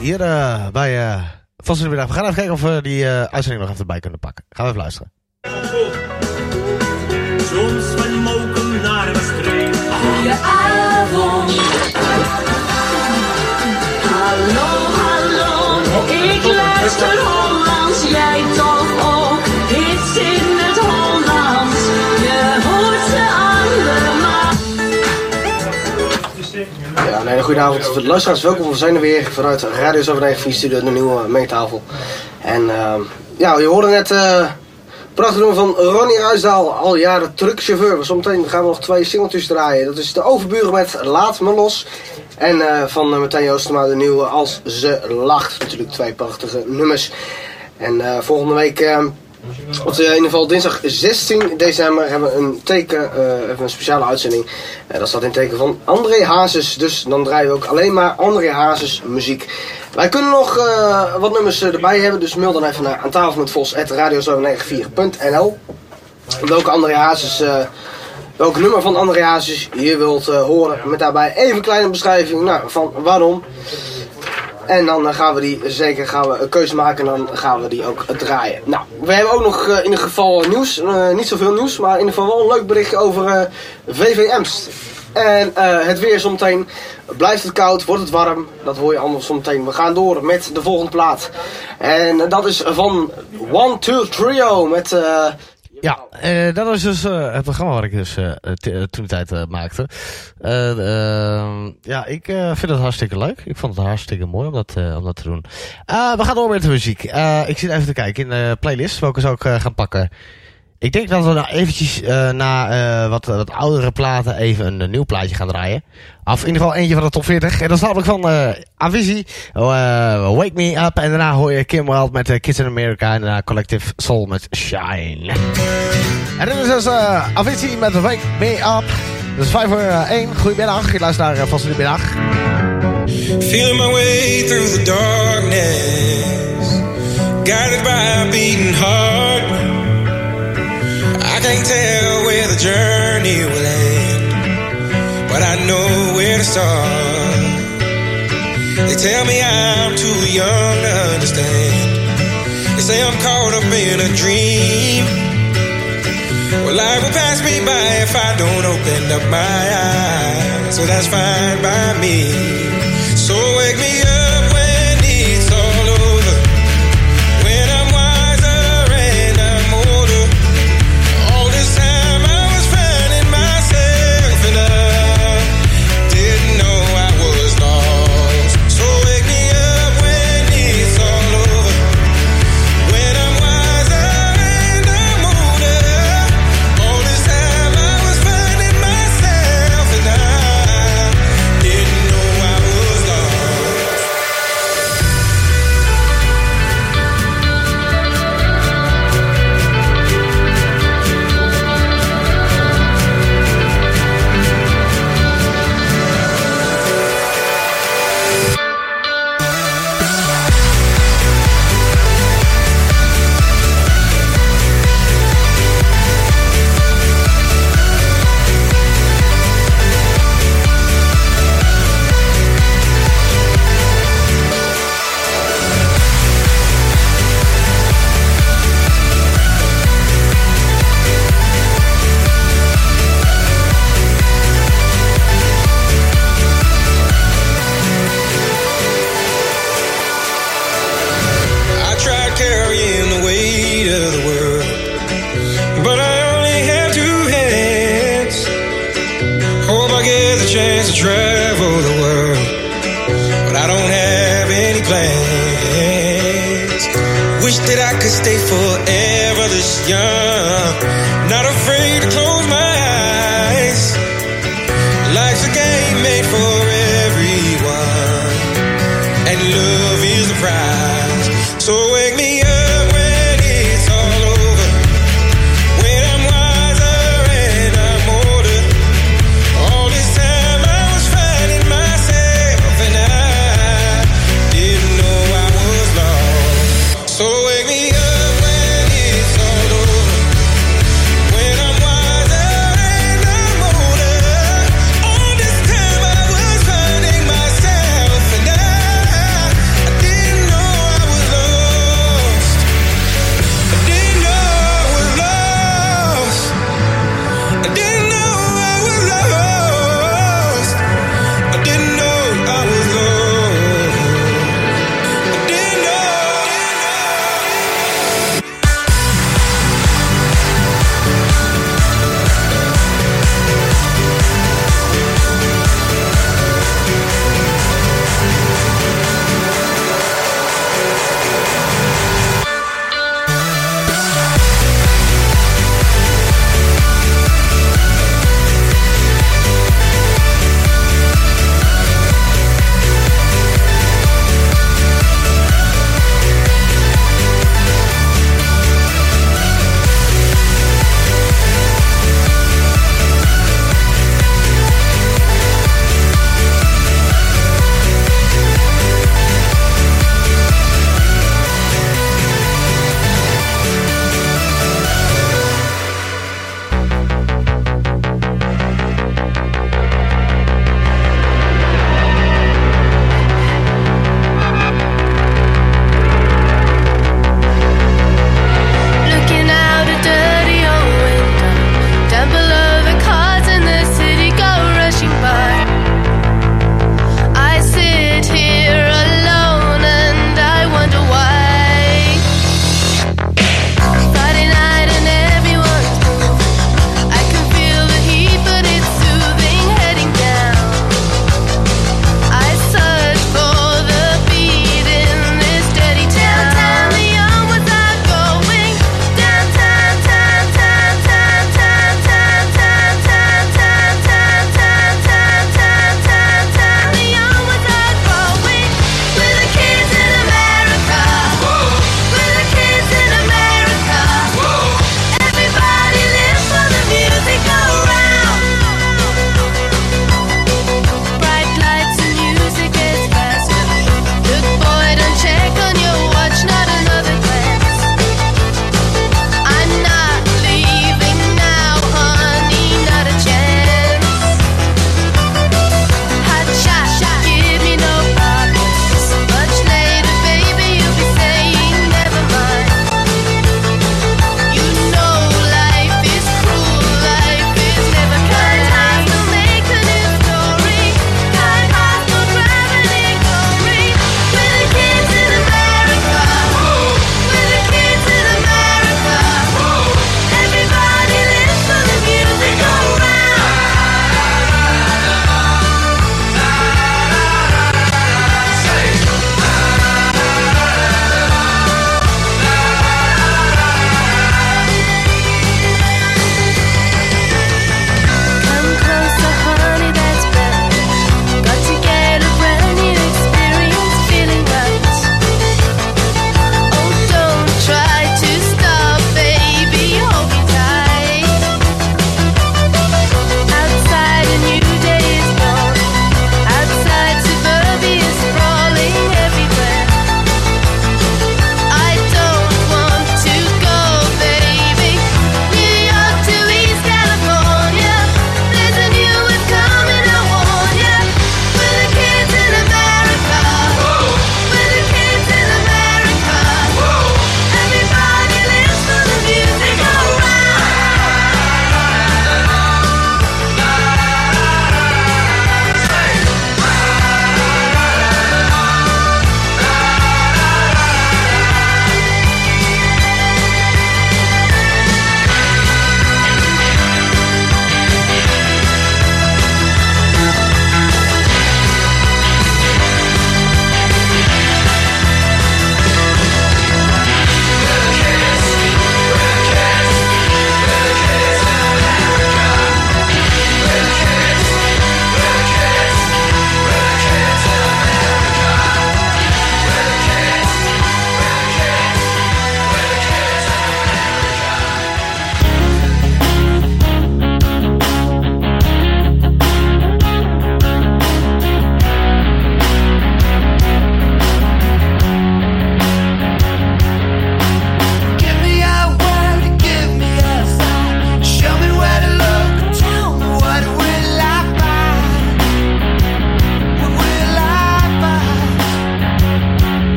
Hier eh, bij uh, de Middag. We gaan even kijken of we die eh, uitzending nog even bij kunnen pakken. Gaan we even luisteren. Soms van naar. Ja, een hele goede avond voor de luisteraars. Welkom, we zijn er weer vanuit Radio 794 Studio, de nieuwe mengtafel. En ehm, ja, je hoorde net eh prachtig nummer van Ronnie Ruisdaal, al jaren truckchauffeur. Zometeen gaan we nog twee singeltjes draaien. Dat is de overburen met Laat Me Los. En eh, van uh, Martijn Joostema de nieuwe Als Ze Lacht. Natuurlijk twee prachtige nummers. En volgende week... op in ieder geval dinsdag 16 december hebben we een teken, eh, even een speciale uitzending. Eh, dat staat in teken van André Hazes. Dus dan draaien we ook alleen maar André Hazes muziek. Wij kunnen nog eh, wat nummers eh, erbij hebben, dus mail dan even naar aan tafel met vos.radio794.nl Welke André Hazes, eh, welk nummer van André Hazes je wilt eh, horen. Met daarbij even een kleine beschrijving nou, van waarom. En dan eh, gaan we die zeker gaan we een keuze maken en dan gaan we die ook draaien. Nou, we hebben ook nog eh, in ieder geval nieuws. Eh, niet zoveel nieuws, maar in ieder geval wel een leuk berichtje over VVM's. En het weer zometeen. Blijft het koud, wordt het warm. Dat hoor je allemaal zometeen. We gaan door met de volgende plaat. En dat is van One Two Trio met... Ja, eh, dat was dus eh, het programma wat ik dus eh, toen de tijd maakte. Eh, ehm, ja, ik vind het hartstikke leuk. Ik vond het hartstikke mooi om dat, om dat te doen. We gaan door met de muziek. Ik zit even te kijken in de playlist. Welke zou ik gaan pakken? Ik denk dat we nou eventjes eh, na eh, wat, wat oudere platen even een, eh, nieuw plaatje gaan draaien. Of in ieder geval eentje van de top 40. En dat is namelijk van eh Avicii. eh, Wake Me Up. En daarna hoor je Kim Wilde met eh, Kids in America. En daarna Collective Soul met Shine. En dit is dus uh, Avicii met Wake Me Up. Dat is 5 voor 1. Goedemiddag. Je luistert naar uh, Vast in de Middag. Feeling my way through the darkness, guided by a beating heart. I can't tell where the journey will end, but I know where to start. They tell me I'm too young to understand. They say I'm caught up in a dream. Well, life will pass me by if I don't open up my eyes. So that's fine by me. So wake me up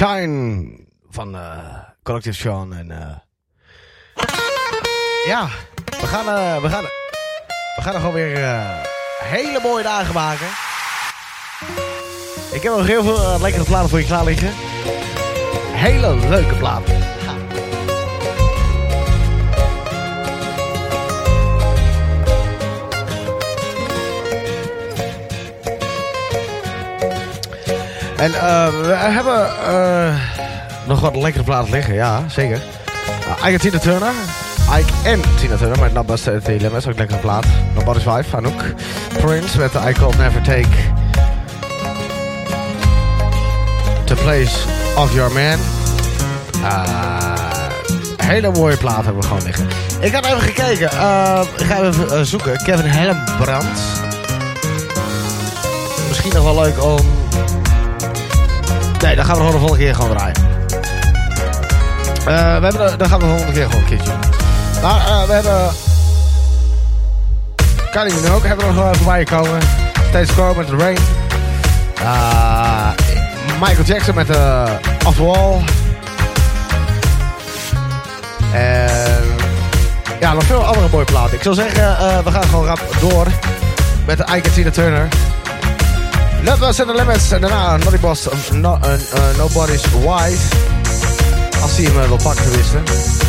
Shine van eh Collective Sean. En, eh, ja, we gaan, eh, we, gaan, we gaan er gewoon weer hele mooie dagen maken. Ik heb nog heel veel lekkere platen voor je klaar liggen. Hele leuke platen. En eh, we hebben eh, nog wat lekkere platen liggen, ja, zeker. Uh, Ike en Tina Turner. Ike en Tina Turner met Not Bust The Limits, ook een lekkere plaat. Nobody's Wife, Anouk. Prince met I Call Never Take The Place of Your Man. Hele mooie plaat hebben we gewoon liggen. Ik had even gekeken. Ik ga even zoeken. Kevin Helmbrand. Misschien nog wel leuk om... Nee, dan gaan we gewoon de volgende keer gewoon draaien. Eh, we hebben dan gaan we de volgende keer gewoon een keertje doen. Maar eh, we hebben... Minogue hebben we nog even bij komen. Steeds Crow met The Rain. Uh, Michael Jackson met de Off Wall. En ja, nog veel andere mooie platen. Ik zou zeggen, uh, we gaan gewoon rap door met de Ike Tina Turner. Was in the limits. En daarna Naughty Boss, no, uh, uh, Nobody's Wife. Als hij hem uh, wil pakken tenminste.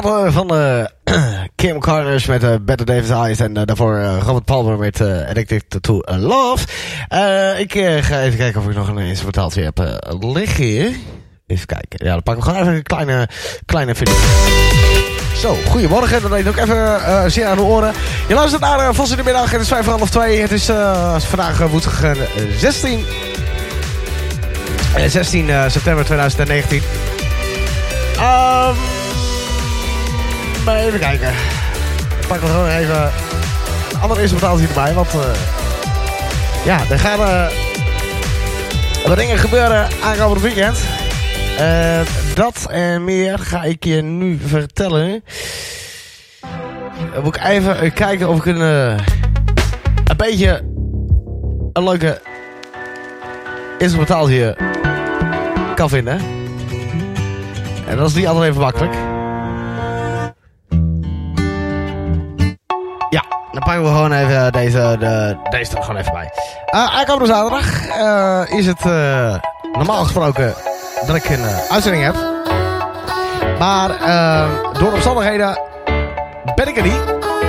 Platen van eh *clears throat* Kim Carners met eh Better Davis Eyes. En eh, daarvoor eh, Robert Palmer met eh Addicted to Love. Eh, ik eh, ga even kijken of ik nog een instrumentaaltje heb eh, liggen hier. Even kijken. Ja, dan pakken we gewoon even een kleine, kleine video. Zo, goedemorgen. Dat deed ook even eh zeer aan de oren. Je luistert naar uh, Vos in de middag. Het is vijf voor half twee. Het is eh, vandaag eh, woensdag eh, 16, eh, 16 eh, september 2019. Ehm maar even kijken. Ik pak er gewoon even een ander instrumentaaltje erbij. Want eh, ja, er gaan eh, wat dingen gebeuren aankomend weekend. Eh, dat en meer ga ik je nu vertellen. Dan moet ik even kijken of ik een, eh, een beetje een leuke instrumentaal hier kan vinden. En dat is niet altijd even makkelijk. Dan pakken we gewoon even deze, de, deze er gewoon even bij. Uh, aankomende zaterdag eh, is het eh, normaal gesproken dat ik een uitzending heb. Maar door omstandigheden ben ik er niet.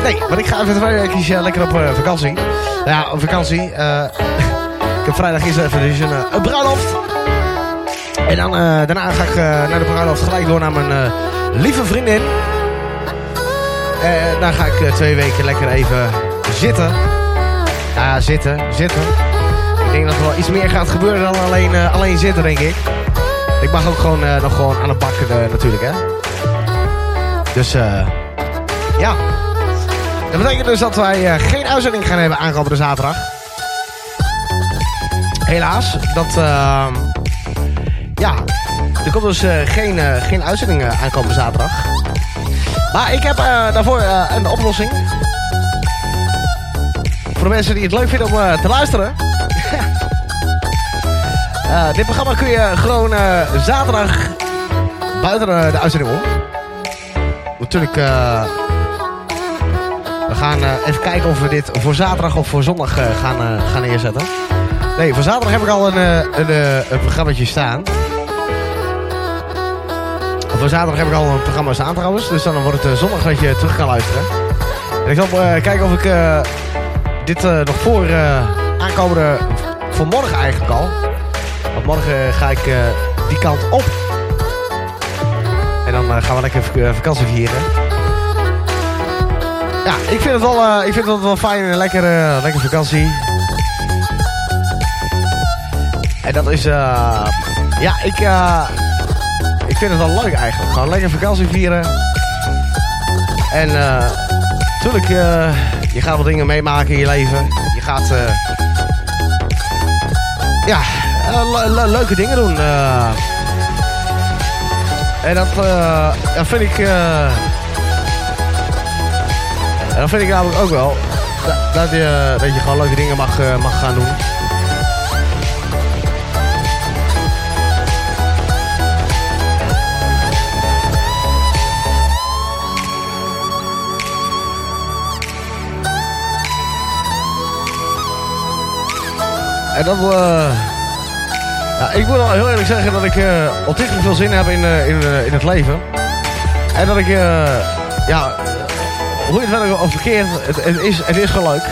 Nee, want ik ga even twee weken lekker op vakantie. Nou ja, op vakantie. *laughs* ik heb vrijdag is even dus een, een bruiloft. En dan, daarna ga ik naar de bruiloft gelijk door naar mijn lieve vriendin. En dan ga ik eh, twee weken lekker even zitten. Ja, zitten, zitten. Ik denk dat er wel iets meer gaat gebeuren dan alleen, eh, alleen zitten, denk ik. Ik mag ook gewoon eh, nog gewoon aan het bakken eh, natuurlijk, hè. Dus, eh ja. Dat betekent dus dat wij eh, geen uitzending gaan hebben aankomende zaterdag. Helaas. Dat, ehm ja. Er komt dus eh, geen, eh, geen uitzending eh, aankomende zaterdag. Maar ik heb eh, daarvoor eh, een oplossing. Voor de mensen die het leuk vinden om eh, te luisteren. *laughs* Dit programma kun je gewoon zaterdag buiten de uitzending om. Natuurlijk, we gaan even kijken of we dit voor zaterdag of voor zondag gaan, gaan neerzetten. Nee, voor zaterdag heb ik al een, een, eh, een programmaatje staan. Voor zaterdag heb ik al een programma staan trouwens. Dus dan wordt het eh, zondag dat je terug kan luisteren. En ik zal eh, kijken of ik eh, dit nog voor aankomende... Voor morgen eigenlijk al. Want morgen ga ik die kant op. En dan gaan we lekker vak- vakantie vieren. Ja, ik vind het wel, ik vind het wel fijn. Een lekkere, vakantie. En dat is... ja, ik... ik vind het wel leuk eigenlijk. Gewoon lekker vakantie vieren. En eh natuurlijk, eh, je gaat wat dingen meemaken in je leven. Je gaat eh, ja, le- le- leuke dingen doen. en dat, dat vind ik. dat vind ik namelijk ook wel. Da- Dat je, dat je gewoon leuke dingen mag, mag gaan doen. En dat... eh ja, ik moet wel heel eerlijk zeggen dat ik eh ontiegelijk veel zin heb in, eh, in, in het leven. En dat ik... ja, hoe je het verder of verkeerd, het, het, is, het is gewoon leuk.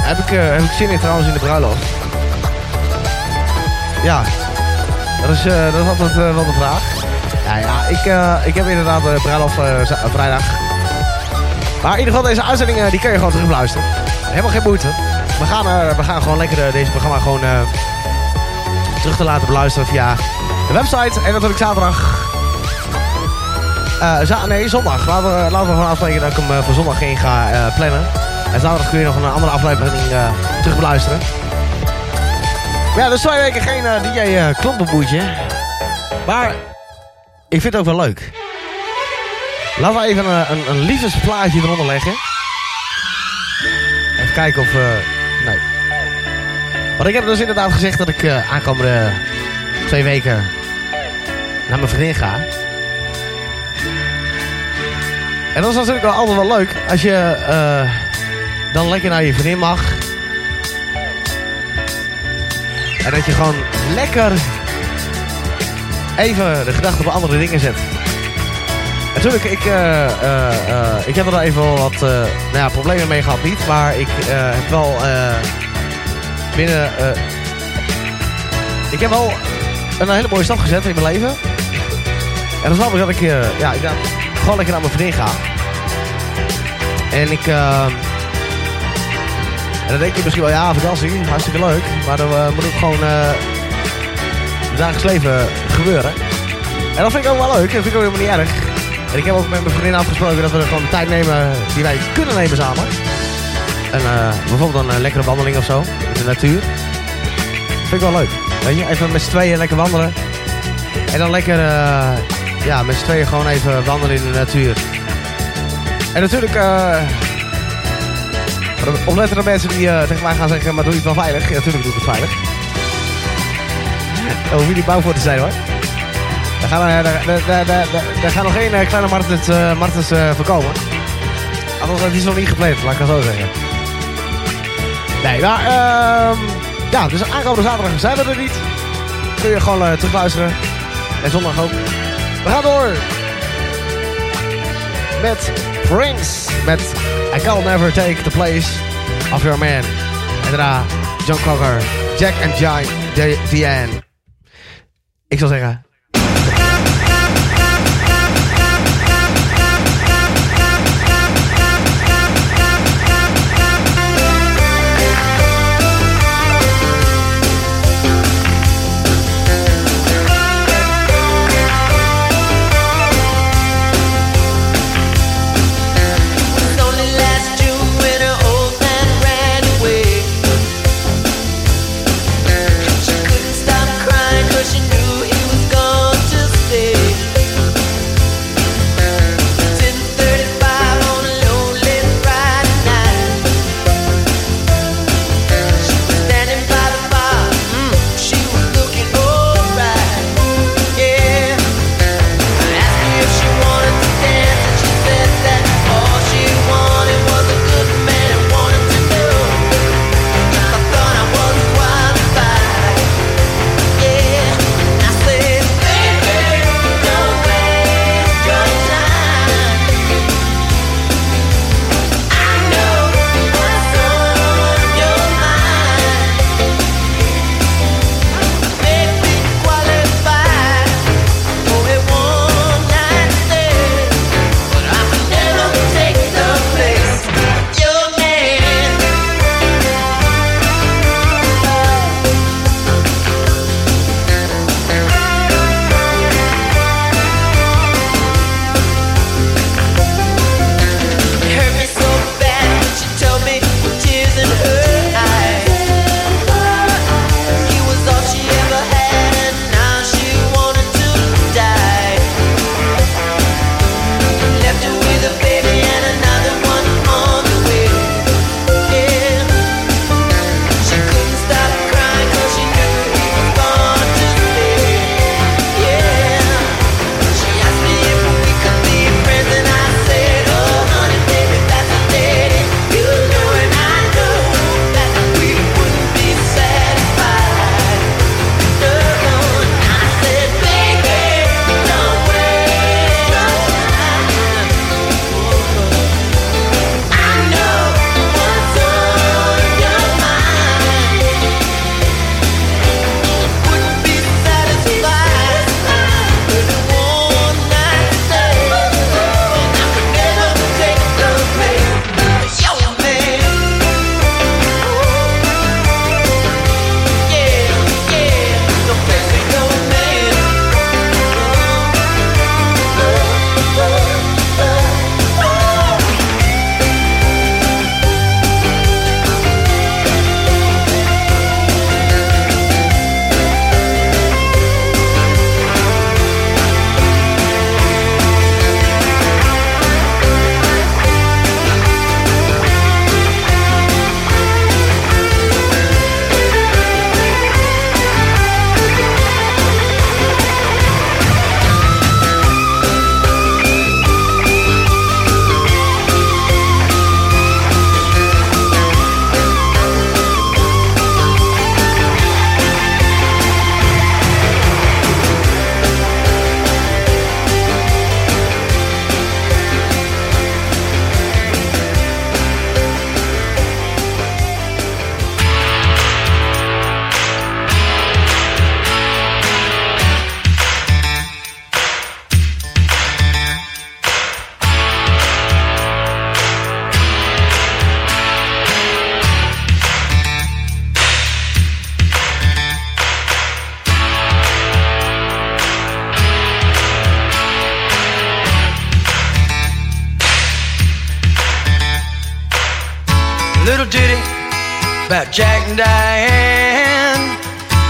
Heb ik, heb ik zin in trouwens in de bruiloft. Ja, dat is, dat is altijd wel de vraag. Ja, ja ik, ik heb inderdaad de bruiloft vrijdag. Maar in ieder geval deze uitzending die kun je gewoon terug luisteren. Helemaal geen moeite. We gaan, eh, we gaan gewoon lekker eh, deze programma gewoon eh, terug te laten beluisteren via de website. En natuurlijk zaterdag. Za- nee, zondag. Laten we, laten we gewoon afspreken dat ik hem voor zondag in ga plannen. En zaterdag kun je nog een andere aflevering terug beluisteren. Ja, dus twee weken geen eh, DJ uh, klompenboetje. Maar ik vind het ook wel leuk. Laten we even een, een, liefdesplaatje eronder leggen. Even kijken of... nee. Want ik heb dus inderdaad gezegd dat ik eh, aankomende twee weken naar mijn vriendin ga. En dat is natuurlijk wel altijd wel leuk als je eh, dan lekker naar je vriendin mag. En dat je gewoon lekker even de gedachten op andere dingen zet. Natuurlijk, ik, eh, ik heb er wel even wat nou ja, problemen mee gehad, niet. Maar ik heb wel binnen... eh, ik heb wel een hele mooie stap gezet in mijn leven. En dat is namelijk dat ik, eh, ja, ik gewoon lekker naar mijn vriendin ga. En ik... eh, en dan denk je misschien wel, ja, vakantie, hartstikke leuk. Maar dan eh, moet ook gewoon het dagelijks leven gebeuren. En dat vind ik ook wel leuk. Dat vind ik ook helemaal niet erg. En ik heb ook met mijn vriendin afgesproken dat we gewoon de tijd nemen die wij kunnen nemen samen. En eh, bijvoorbeeld een lekkere wandeling of zo. In de natuur. Vind ik wel leuk. Weet je, even met z'n tweeën lekker wandelen. En dan lekker, eh, ja, met z'n tweeën gewoon even wandelen in de natuur. En natuurlijk, oplettende mensen die eh, tegen mij gaan zeggen, maar doe je het wel veilig? Ja, natuurlijk doe ik het veilig. Daar *laughs* hoef je niet bang voor te zijn hoor. Er gaan, er, er, er gaan nog geen kleine Martens, Martens voorkomen. Die is nog niet gepland, laat ik het zo zeggen. Nee, maar ehm ja, dus aankomende zaterdag zijn we er niet. Kun je gewoon eh, terugluisteren. En zondag ook. We gaan door. Met Prince. Met I Can Never Take the Place of Your Man. En daarna John Cocker, Jack and De- Diane. Ik zal zeggen, about Jack and Diane.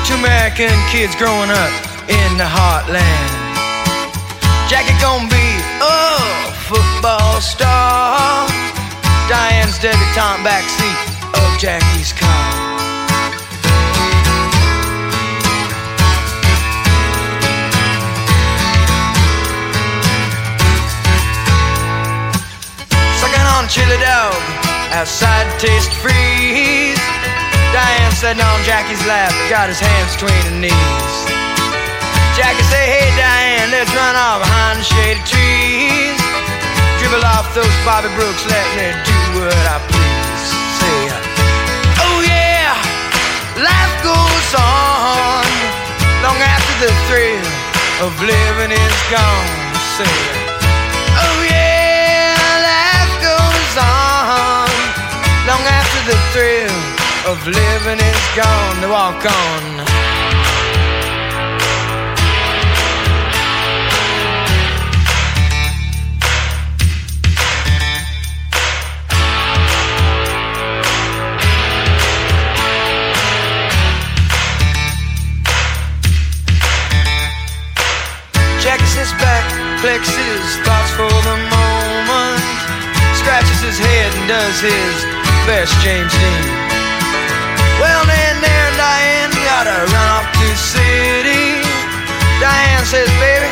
Two American kids growing up in the heartland. Jackie gonna be a football star. Diane's debutante backseat of Jackie's car. Sucking on chili dog outside taste freeze. Diane sitting on Jackie's lap, got his hands between her knees. Jackie say, hey Diane, let's run off behind the shady trees. Dribble off those Bobby Brooks, let me do what I please. Say, oh yeah, life goes on long after the thrill of living is gone. Say, oh yeah, life goes on long after the thrill of living is gone. To walk on. Jackie sits back, his thoughts for the moment, scratches his head and does his best James Dean. Well, then there, Diane, gotta run off to city. Diane says, baby,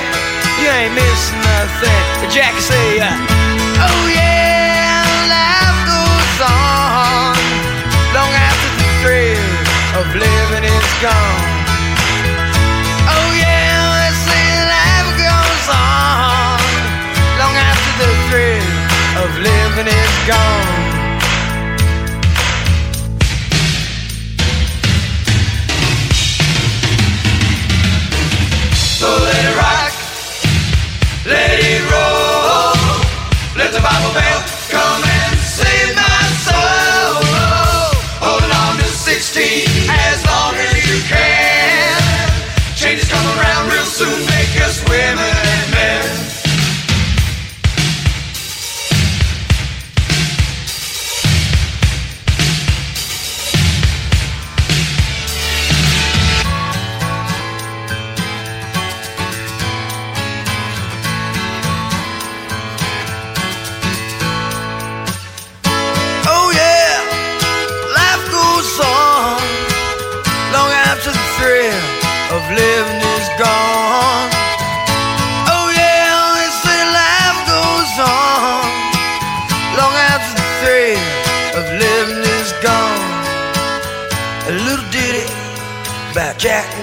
you ain't missing nothing. But Jackie say, uh, oh yeah, life goes on long after the thrill of living is gone. Oh yeah, they say life goes on long after the thrill of living is gone.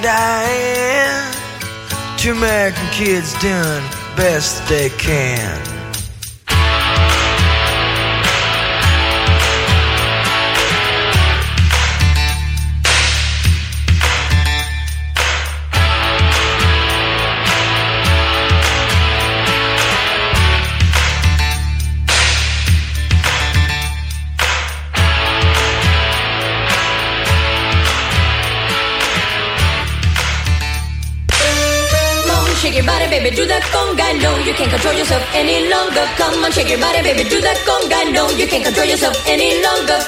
Diane. Two American kids doing best they can. Can't control yourself any longer. Come on, shake your body, baby, do that conga. No, you can't control yourself any longer.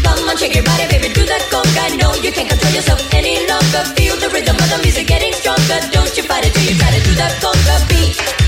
Come on, shake your body, baby, do that conga. No, you can't control yourself any longer. Feel the rhythm of the music getting stronger. Don't you fight it till you try to do that conga beat.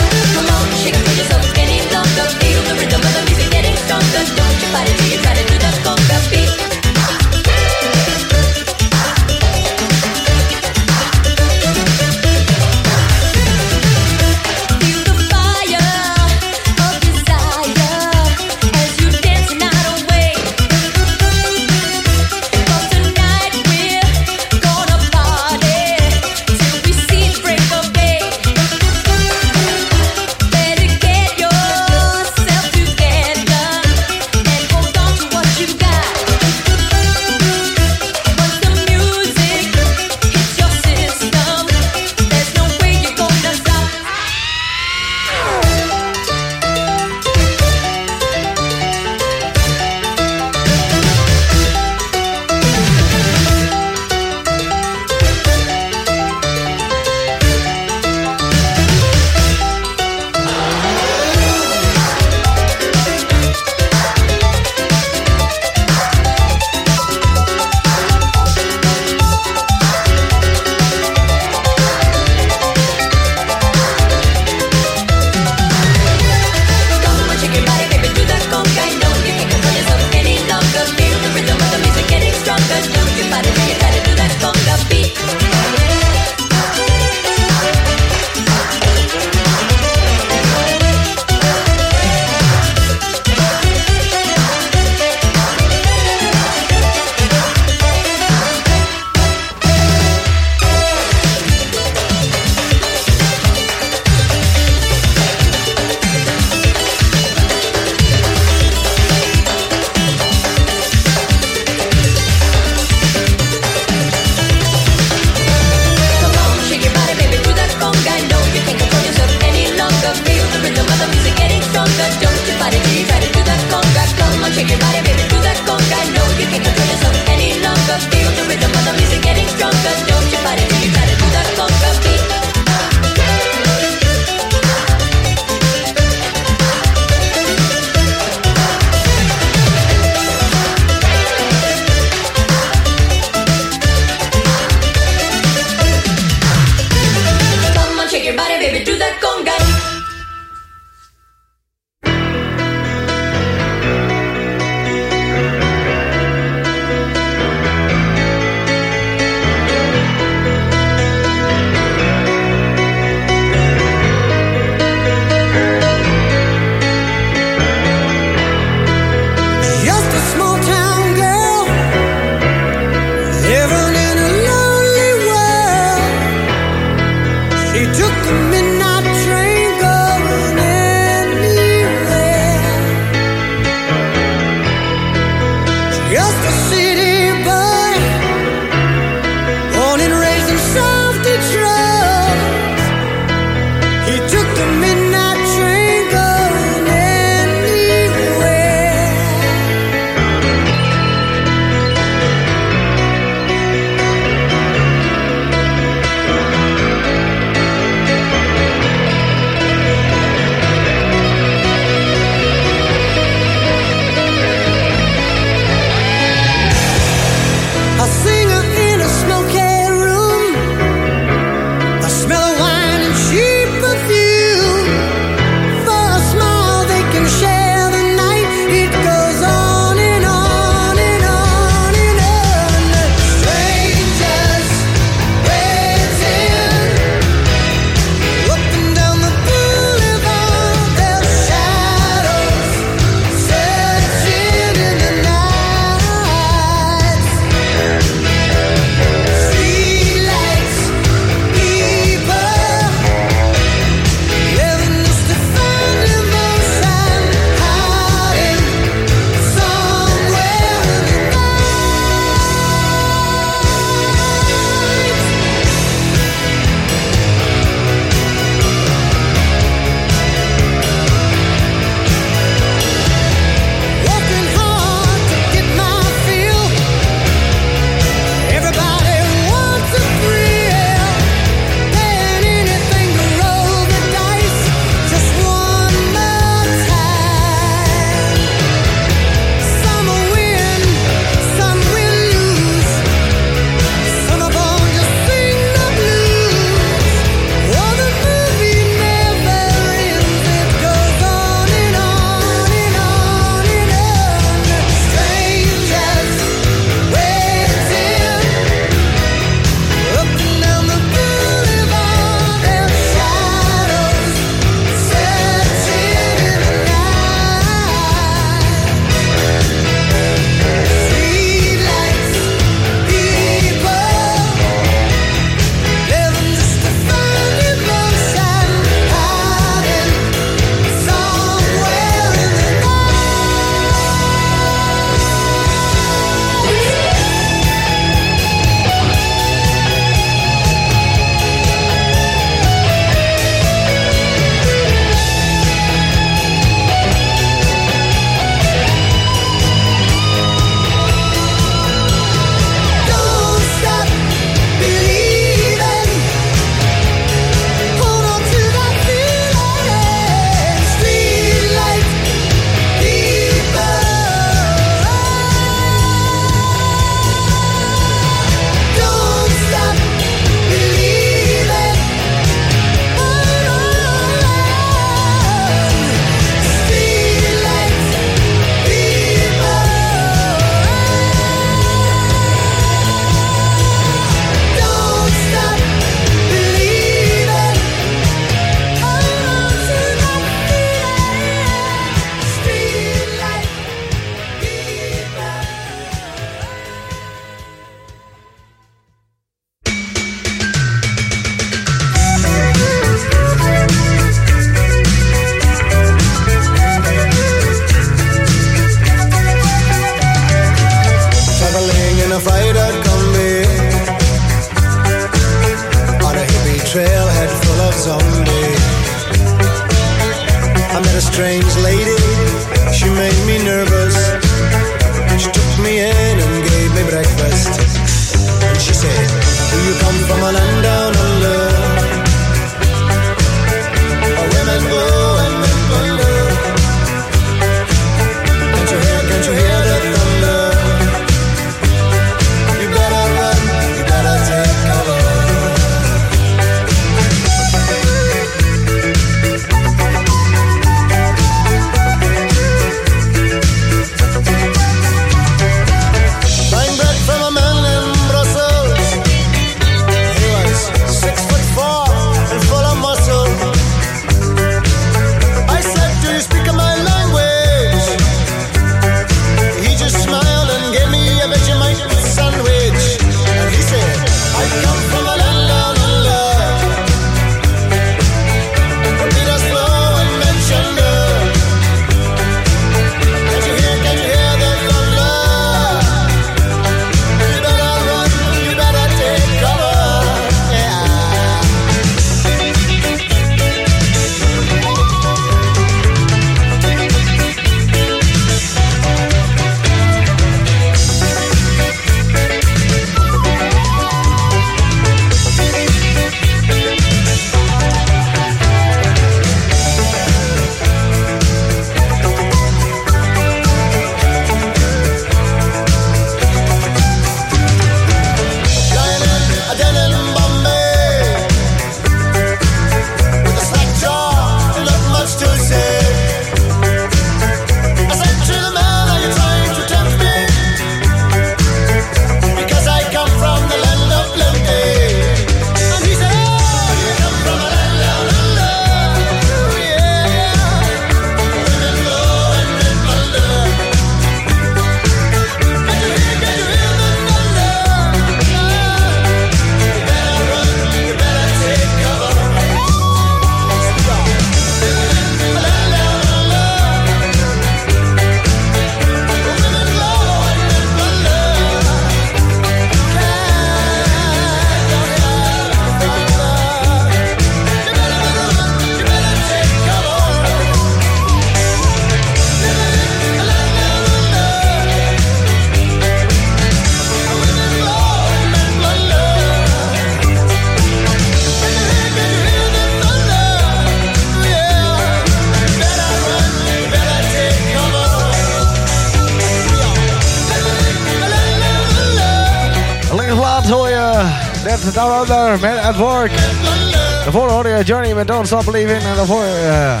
Eh, Johnny met Don't Stop Believing. En daarvoor uh, eh,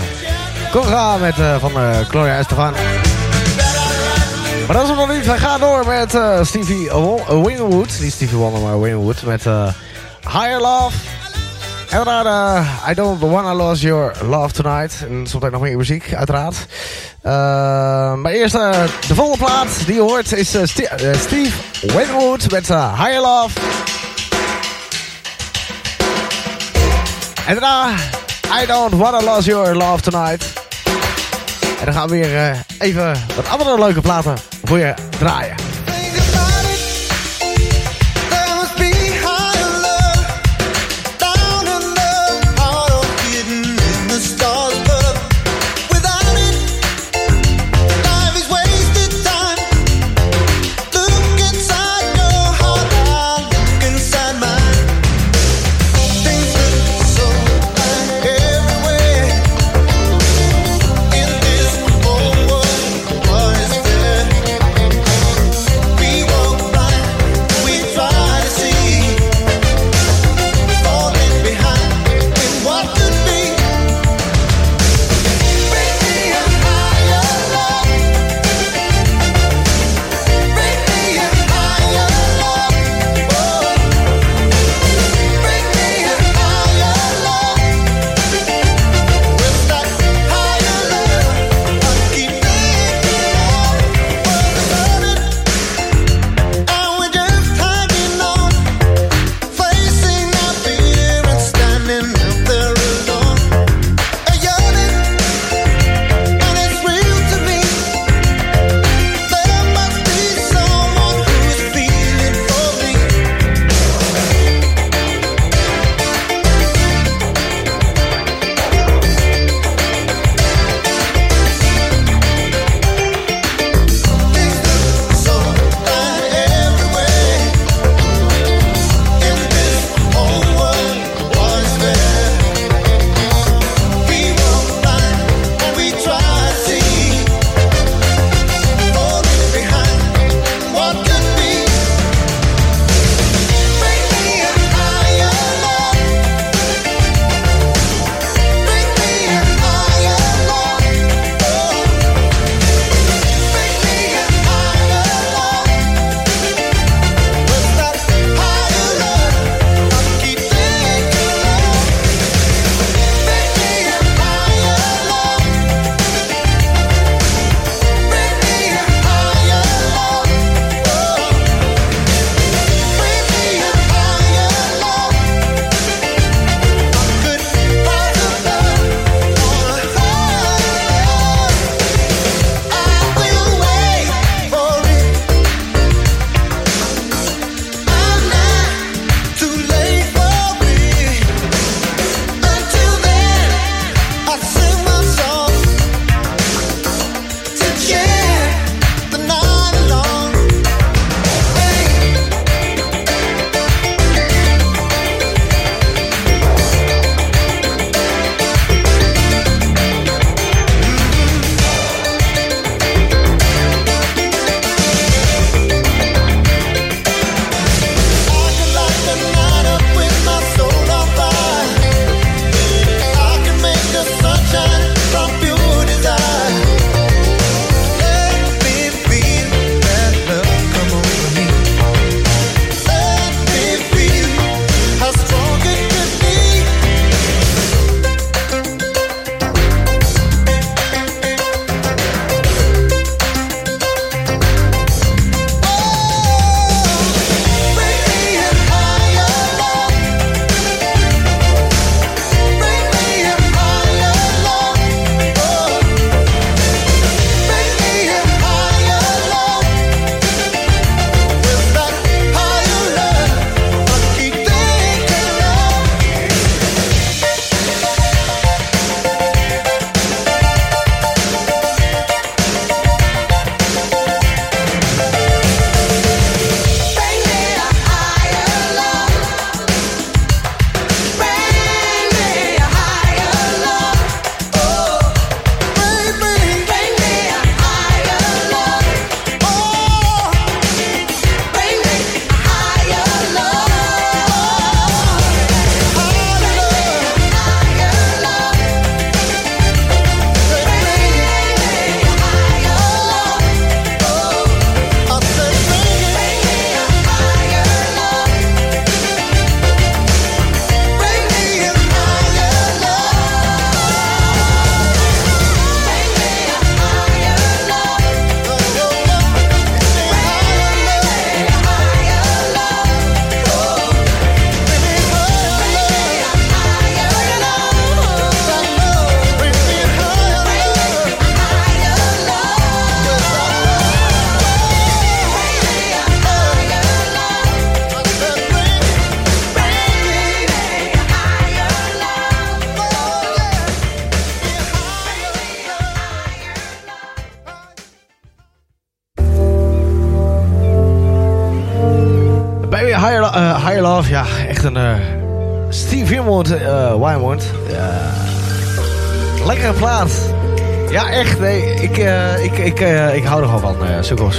Conga met, eh, van uh, Gloria Estefan. Maar dat is hem nog niet. Wij gaan door met Stevie Winwood. Niet Stevie Wonder, maar Winwood. Met Higher Love. En daarna I Don't Wanna Lose Your Love Tonight. En zometeen nog meer muziek, uiteraard. maar eerst de volgende plaat die je hoort is Steve Winwood met Higher Love. En daarna I Don't Wanna Lose Your Love Tonight. En dan gaan we weer eh, even wat andere leuke platen voor je draaien.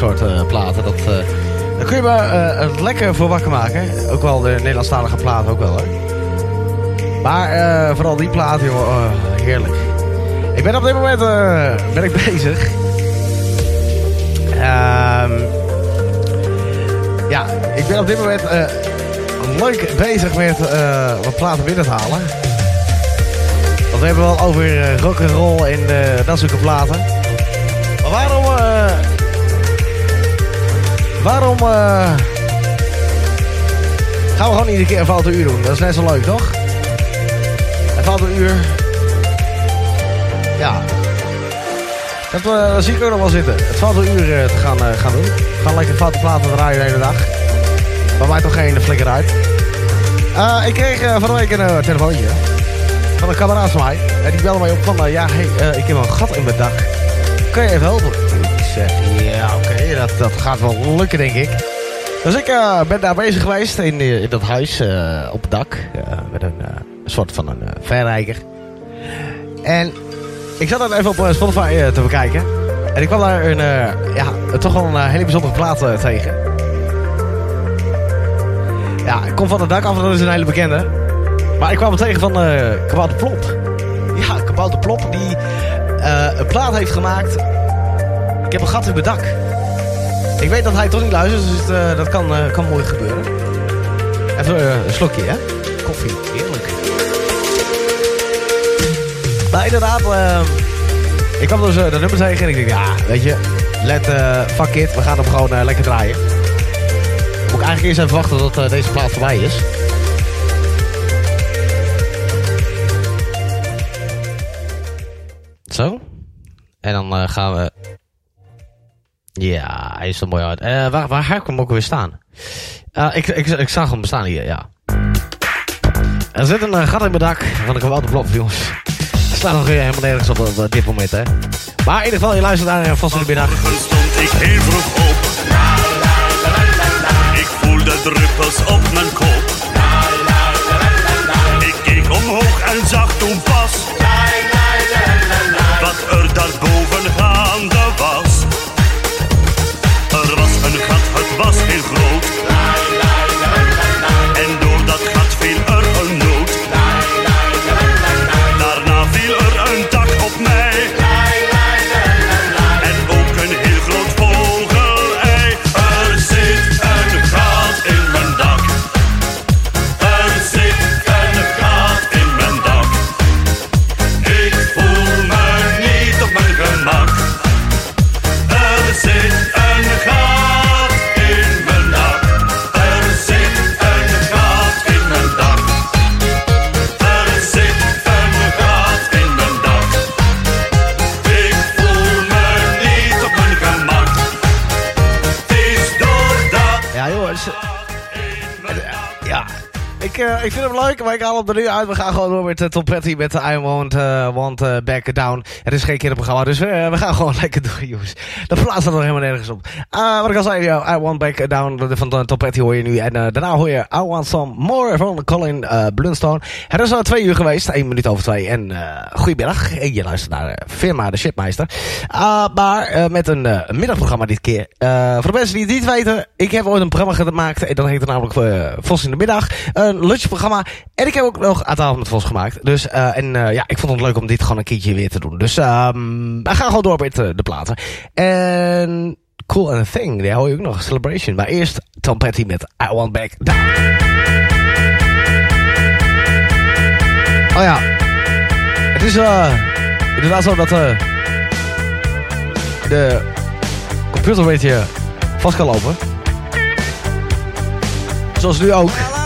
Soort eh, platen. Dat, eh daar kun je me het lekker voor wakker maken. Ook wel de Nederlandstalige plaat ook wel, hoor. Maar eh, vooral die plaat, joh, oh, heerlijk. Ik ben op dit moment ben ik *laughs* bezig. Ehm ja, ik ben op dit moment leuk bezig met wat platen binnen te halen. Want we hebben wel over uh, rock and roll en dat soort platen. Maar waarom... waarom... eh, gaan we gewoon iedere keer een foute uur doen? Dat is net zo leuk, toch? Een foute uur. Ja. Dat, dat zie ik ook nog wel zitten. Het foute uur eh, te gaan, gaan doen. Gaan lekker foute platen draaien de hele dag. Maar maakt toch geen flikker uit. Ik kreeg van de week een telefoontje. Van een kameraad van mij. En die belde mij op van... ja, ik heb een gat in mijn dak. Kan je even helpen? Zeg, ja, oké. dat, dat gaat wel lukken, denk ik. Dus ik eh, ben daar bezig geweest in, eh, in dat huis eh, op het dak. met een, soort van een verrijker. En ik zat dan even op Spotify te bekijken. En ik kwam daar een, ja, toch wel een hele bijzondere plaat tegen. Ja, ik kom van het dak af dat is een hele bekende. Maar ik kwam tegen van eh Kabouter Plop. Ja, Kabouter Plop die een plaat heeft gemaakt. Ik heb een gat in mijn dak. Ik weet dat hij toch niet luistert, dus eh, dat kan, eh, kan mooi gebeuren. Even eh, een slokje, hè? Koffie, heerlijk. Maar inderdaad, ik kwam dus de nummer tegen en ik dacht, ja, weet je, let, fuck it, we gaan hem gewoon lekker draaien. Moet ik eigenlijk eerst even wachten tot deze plaat voorbij is. Zo. En dan gaan we... Ja, hij is er mooi uit. Eh, waar, waar ga ik hem ook weer staan? Eh, ik, ik, ik zag hem bestaan hier, ja. Er zit een eh, gat in mijn dak van de kabouter Plop, jongens. Er staat nog helemaal nergens op, op, dit moment, hè. Maar in ieder geval, je luistert naar uh, Vast in de Middag. stond ik heel vroeg op. Ik voelde druppels op mijn kop. Ik keek omhoog en zag toen pas ik, eh, vind hem leuk, maar ik haal hem er nu uit. We gaan gewoon door met uh, Tom Petty met I Want, eh, want eh, Back Down. Het is geen kinderprogramma, dus eh, we gaan *laughs* gewoon lekker door, jongens. Dat plaatst er nog helemaal nergens op. Eh, wat ik al zei, I Want Back Down van uh, Tom Petty hoor je nu. En eh, daarna hoor je I Want Some More van Colin eh Blunstone. Het is al twee uur geweest, één minuut over twee. En eh goedemiddag, En je luistert naar eh, Firma de Shipmeister. Uh, maar eh, met een, eh, middagprogramma dit keer. Eh, voor de mensen die het niet weten, ik heb ooit een programma gemaakt. En dat heette namelijk uh, Vos in de Middag. Een lunchprogramma. En ik heb ook nog aan tafel met Vos gemaakt. Dus, eh, en eh, ja, ik vond het leuk om dit gewoon een keertje weer te doen. Dus ehm we gaan gewoon door met eh, de platen. En Cool and Thing, daar hoor je ook nog. Celebration. Maar eerst Tom Petty met I Want Back. Oh ja. Het is inderdaad zo dat de computer een beetje vast kan lopen. Zoals nu ook.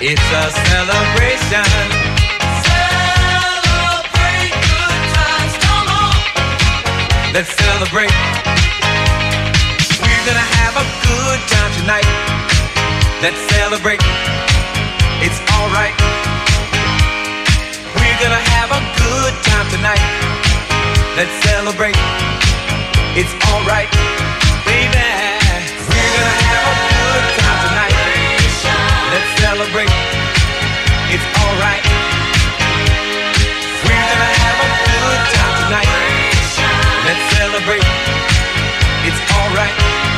It's a celebration. Celebrate good times, come on. Let's celebrate. We're gonna have a good time tonight. Let's celebrate. It's alright. We're gonna have a good time tonight. Let's celebrate. It's alright, baby. Let's celebrate. It's alright. We're gonna have a good time tonight. Let's celebrate. It's alright.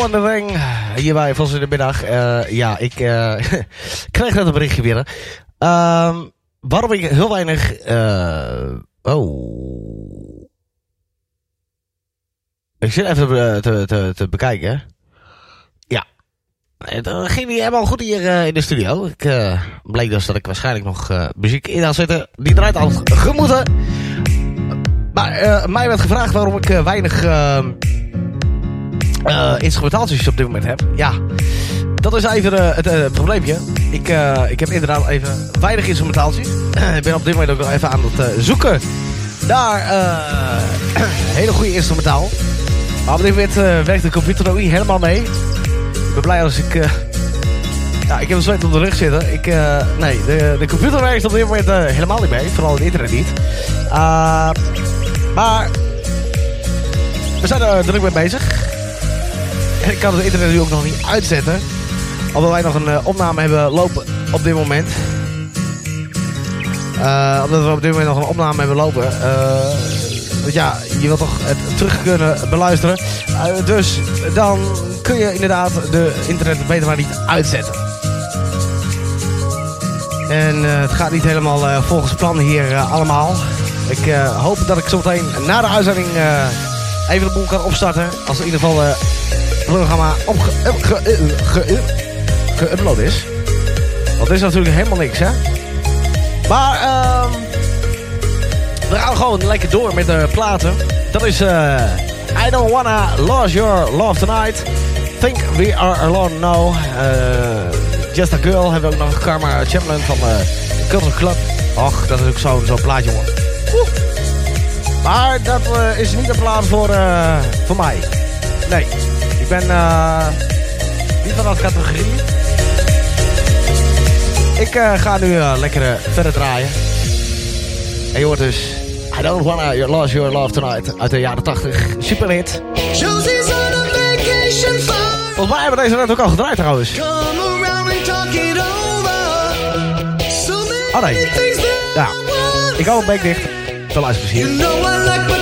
Celebration, Cool and the Ring. Hier bij Vos in de middag. Eh, ja, ik eh, *laughs* kreeg net een berichtje binnen. Ehm, waarom ik heel weinig... eh, oh... Ik zit even te, te, bekijken. Ja. Het ging niet helemaal goed hier in de studio. Ik eh, bleek dus dat ik waarschijnlijk nog muziek in had zitten. Die draait al gemoeten. Maar mij werd gevraagd waarom ik weinig eh, instrumentaaltjes op dit moment heb. Ja, dat is even eh, het eh, probleempje. Ik, ik heb inderdaad even weinig instrumentaaltjes. *clears throat* ik ben op dit moment ook nog even aan het zoeken naar eh, *clears throat* hele goede instrumentaal. Maar op dit moment werkt de computer nog niet helemaal mee. Ik ben blij als ik... *laughs* ja, ik heb een zweet op de rug zitten. Ik, nee, de, de computer werkt op dit moment helemaal niet mee. Vooral het internet niet. Maar we zijn er druk mee bezig. Ik kan het internet nu ook nog niet uitzetten. Omdat wij nog een eh, opname hebben lopen op dit moment. Eh, omdat we op dit moment nog een opname hebben lopen. Want ja, je wilt toch het terug kunnen beluisteren. Dus dan kun je inderdaad de internet beter maar niet uitzetten. En het gaat niet helemaal volgens plan hier allemaal. Ik hoop dat ik zometeen na de uitzending even de boel kan opstarten. Als in ieder geval programma opge- up- ge- eh, ge- eh, geüpload is. Het is natuurlijk helemaal niks, hè? Maar ehm we gaan gewoon lekker door met de platen. Dat is eh I Don't Wanna Lose Your Love Tonight. Think We Are Alone Now. Eh, Just a Girl hebben we ook nog Karma Chamberlain van eh Culture Club. Och, dat is ook zo'n zo'n plaatje, jongen. Maar dat eh, is niet een plaat voor, eh, voor mij. Nee, ben eh, niet van dat categorie. Ik eh, ga nu eh, lekker verder draaien. En je hoort dus I Don't Wanna Lose Your Love Tonight uit de jaren 80. Superhit. Josie's on a vacation far. Volgens mij hebben we deze net ook al gedraaid trouwens. Oh nee. Ja, ik hou mijn bek dicht. Veel luisterplezier.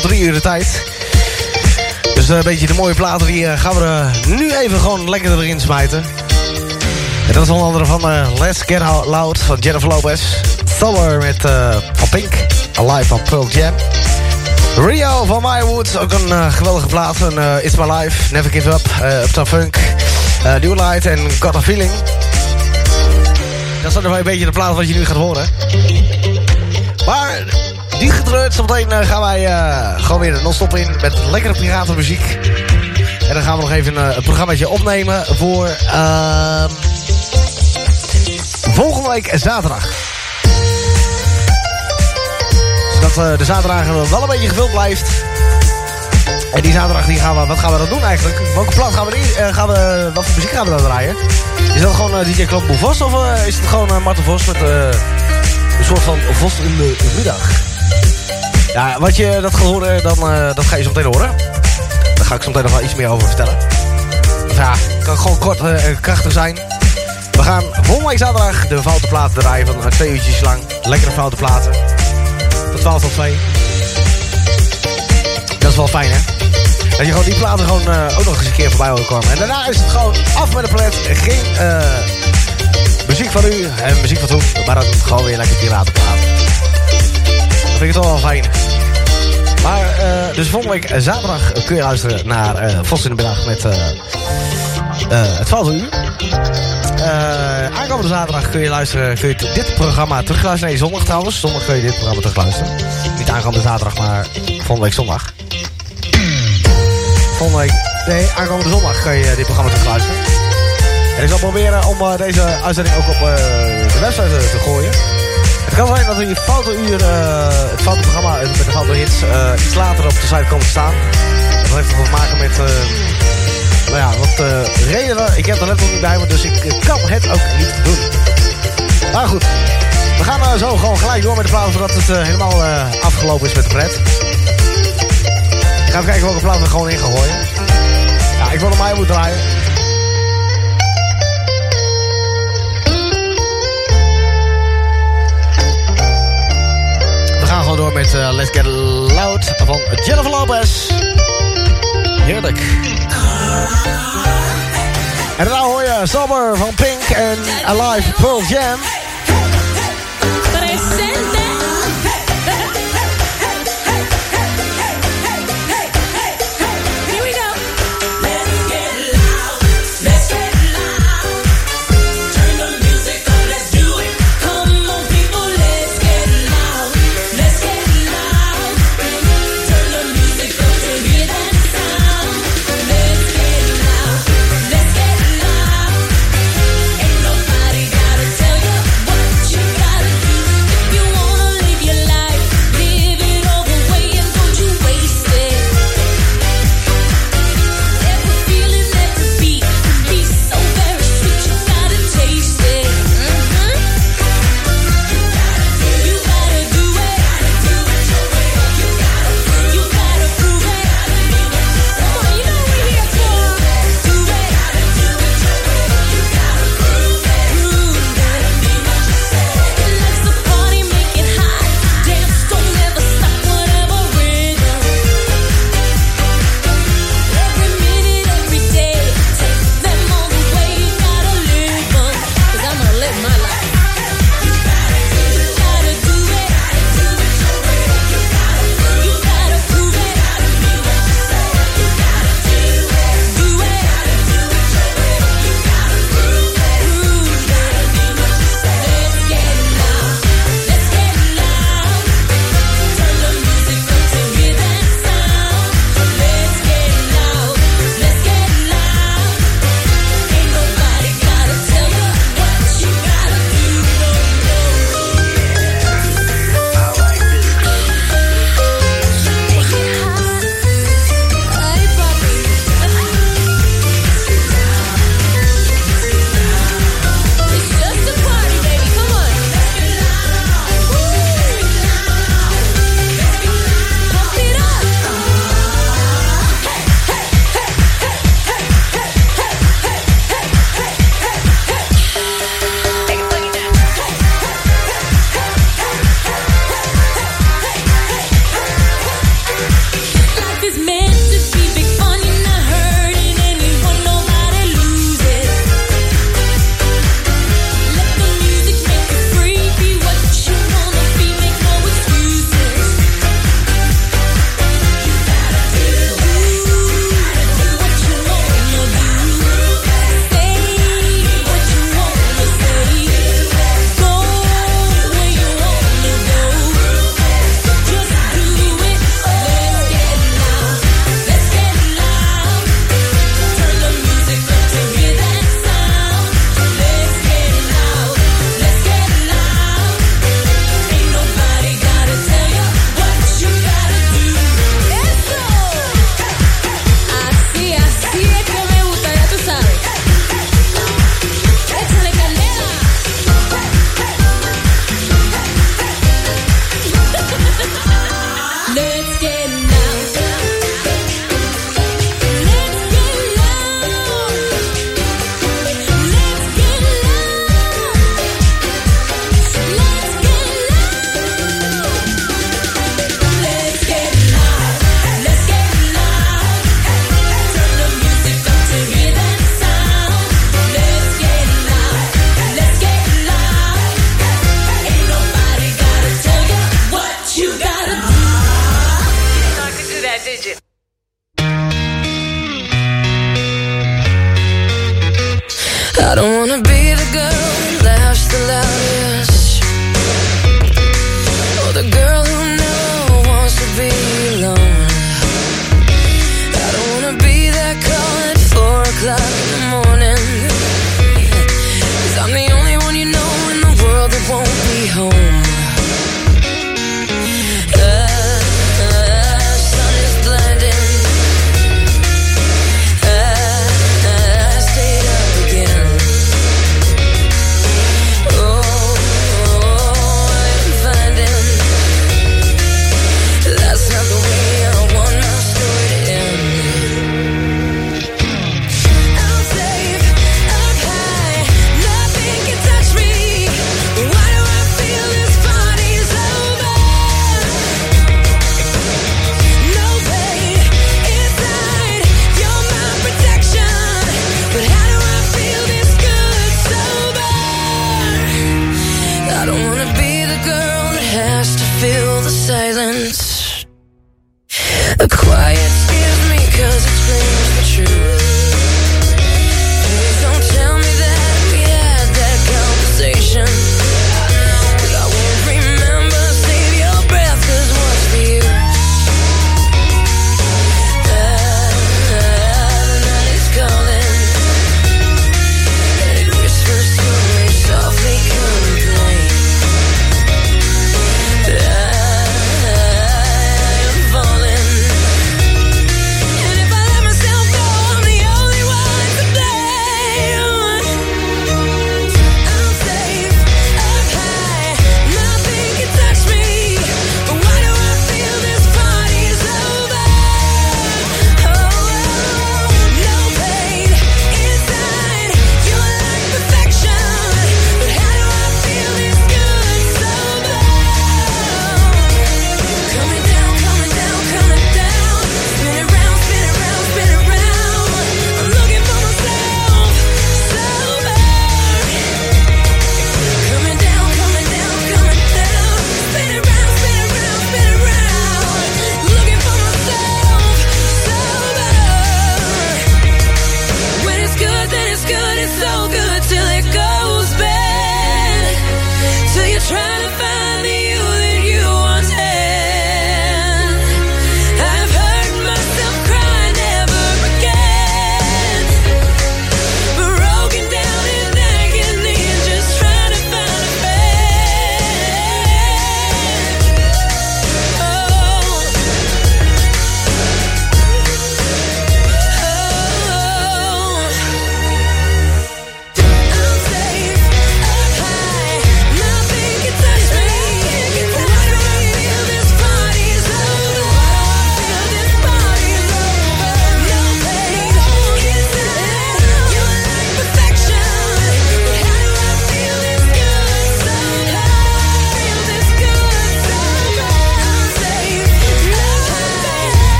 Tot drie uur de tijd. Dus eh, een beetje de mooie platen die eh, gaan we er nu even gewoon lekker erin smijten. En dat is onder andere van eh, Let's Get Loud van Jennifer Lopez. Summer met eh, van Pink. Alive van Pearl Jam. Rio van My Woods, ook een eh, geweldige plaat. Eh, It's My Life, Never Give Up, uh, Uptown Funk, eh, New Light en Got A Feeling. Dat zijn wel een beetje de plaat wat je nu gaat horen. Maar die getreurd, zometeen eh, gaan wij eh, gewoon weer non-stop in met lekkere piratenmuziek. En dan gaan we nog even eh, een programmaatje opnemen voor ehm, volgende week zaterdag. Zodat de zaterdag wel een beetje gevuld blijft. En die zaterdag die gaan we, wat gaan we dan doen eigenlijk? Welke plaat gaan we, die, gaan we wat voor muziek gaan we dan draaien? Is dat gewoon eh, DJ Boe Vos of is het gewoon eh, Marten Vos met een soort van Vos in de middag? Ja, wat je dat gaat horen, dan, eh, dat ga je zo meteen horen. Daar ga ik zo meteen nog wel iets meer over vertellen. Of ja, kan gewoon kort eh, en krachtig zijn. We gaan volgende zaterdag de foute platen draaien van twee uurtjes lang. Lekkere foute platen. Van 12 tot 2. Dat is wel fijn, hè? Dat je gewoon die platen gewoon eh, ook nog eens een keer voorbij hoort komen. En daarna is het gewoon af met de palet. Geen muziek van u en muziek van toen. Maar dan gewoon weer lekker. Dat vind ik toch wel fijn. Maar, eh, dus volgende week eh, zaterdag kun je luisteren naar eh Vos in de middag met eh eh, het 12 uur. Eh, aankomende zaterdag kun je luisteren, kun je dit programma terugluisteren. Nee, zondag trouwens. Zondag kun je dit programma terugluisteren. Niet aankomende zaterdag, maar volgende week zondag. Volgende week, nee, aankomende zondag kun je dit programma terugluisteren. En ik zal proberen om eh, deze uitzending ook op eh, de website te, te gooien. Het kan zijn dat foute uur, eh, het foute programma eh, met de foute hits eh, iets later op de site komt te staan. Dat heeft te maken met, eh, nou ja, wat eh, redenen. Ik heb er letterlijk niet bij me, dus ik kan het ook niet doen. Maar goed, we gaan zo gewoon gelijk door met de plaat voordat het helemaal afgelopen is met de pret. Ik ga even kijken welke plaat we gewoon in gaan gooien. Ja, ik wil hem mij moeten draaien. Gaan gewoon door met eh, Let's Get Loud van Jennifer Lopez. Heerlijk. En daarna hoor je Summer van Pink en Alive Pearl Jam.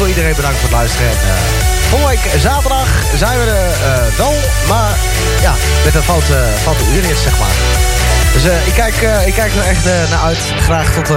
Wil iedereen bedanken voor het luisteren. En, eh, volgende week zaterdag zijn we er eh, wel. Maar ja, met een foute, foute uurrit, zeg maar. Dus eh, ik, kijk, eh, ik kijk er echt eh, naar uit. Graag tot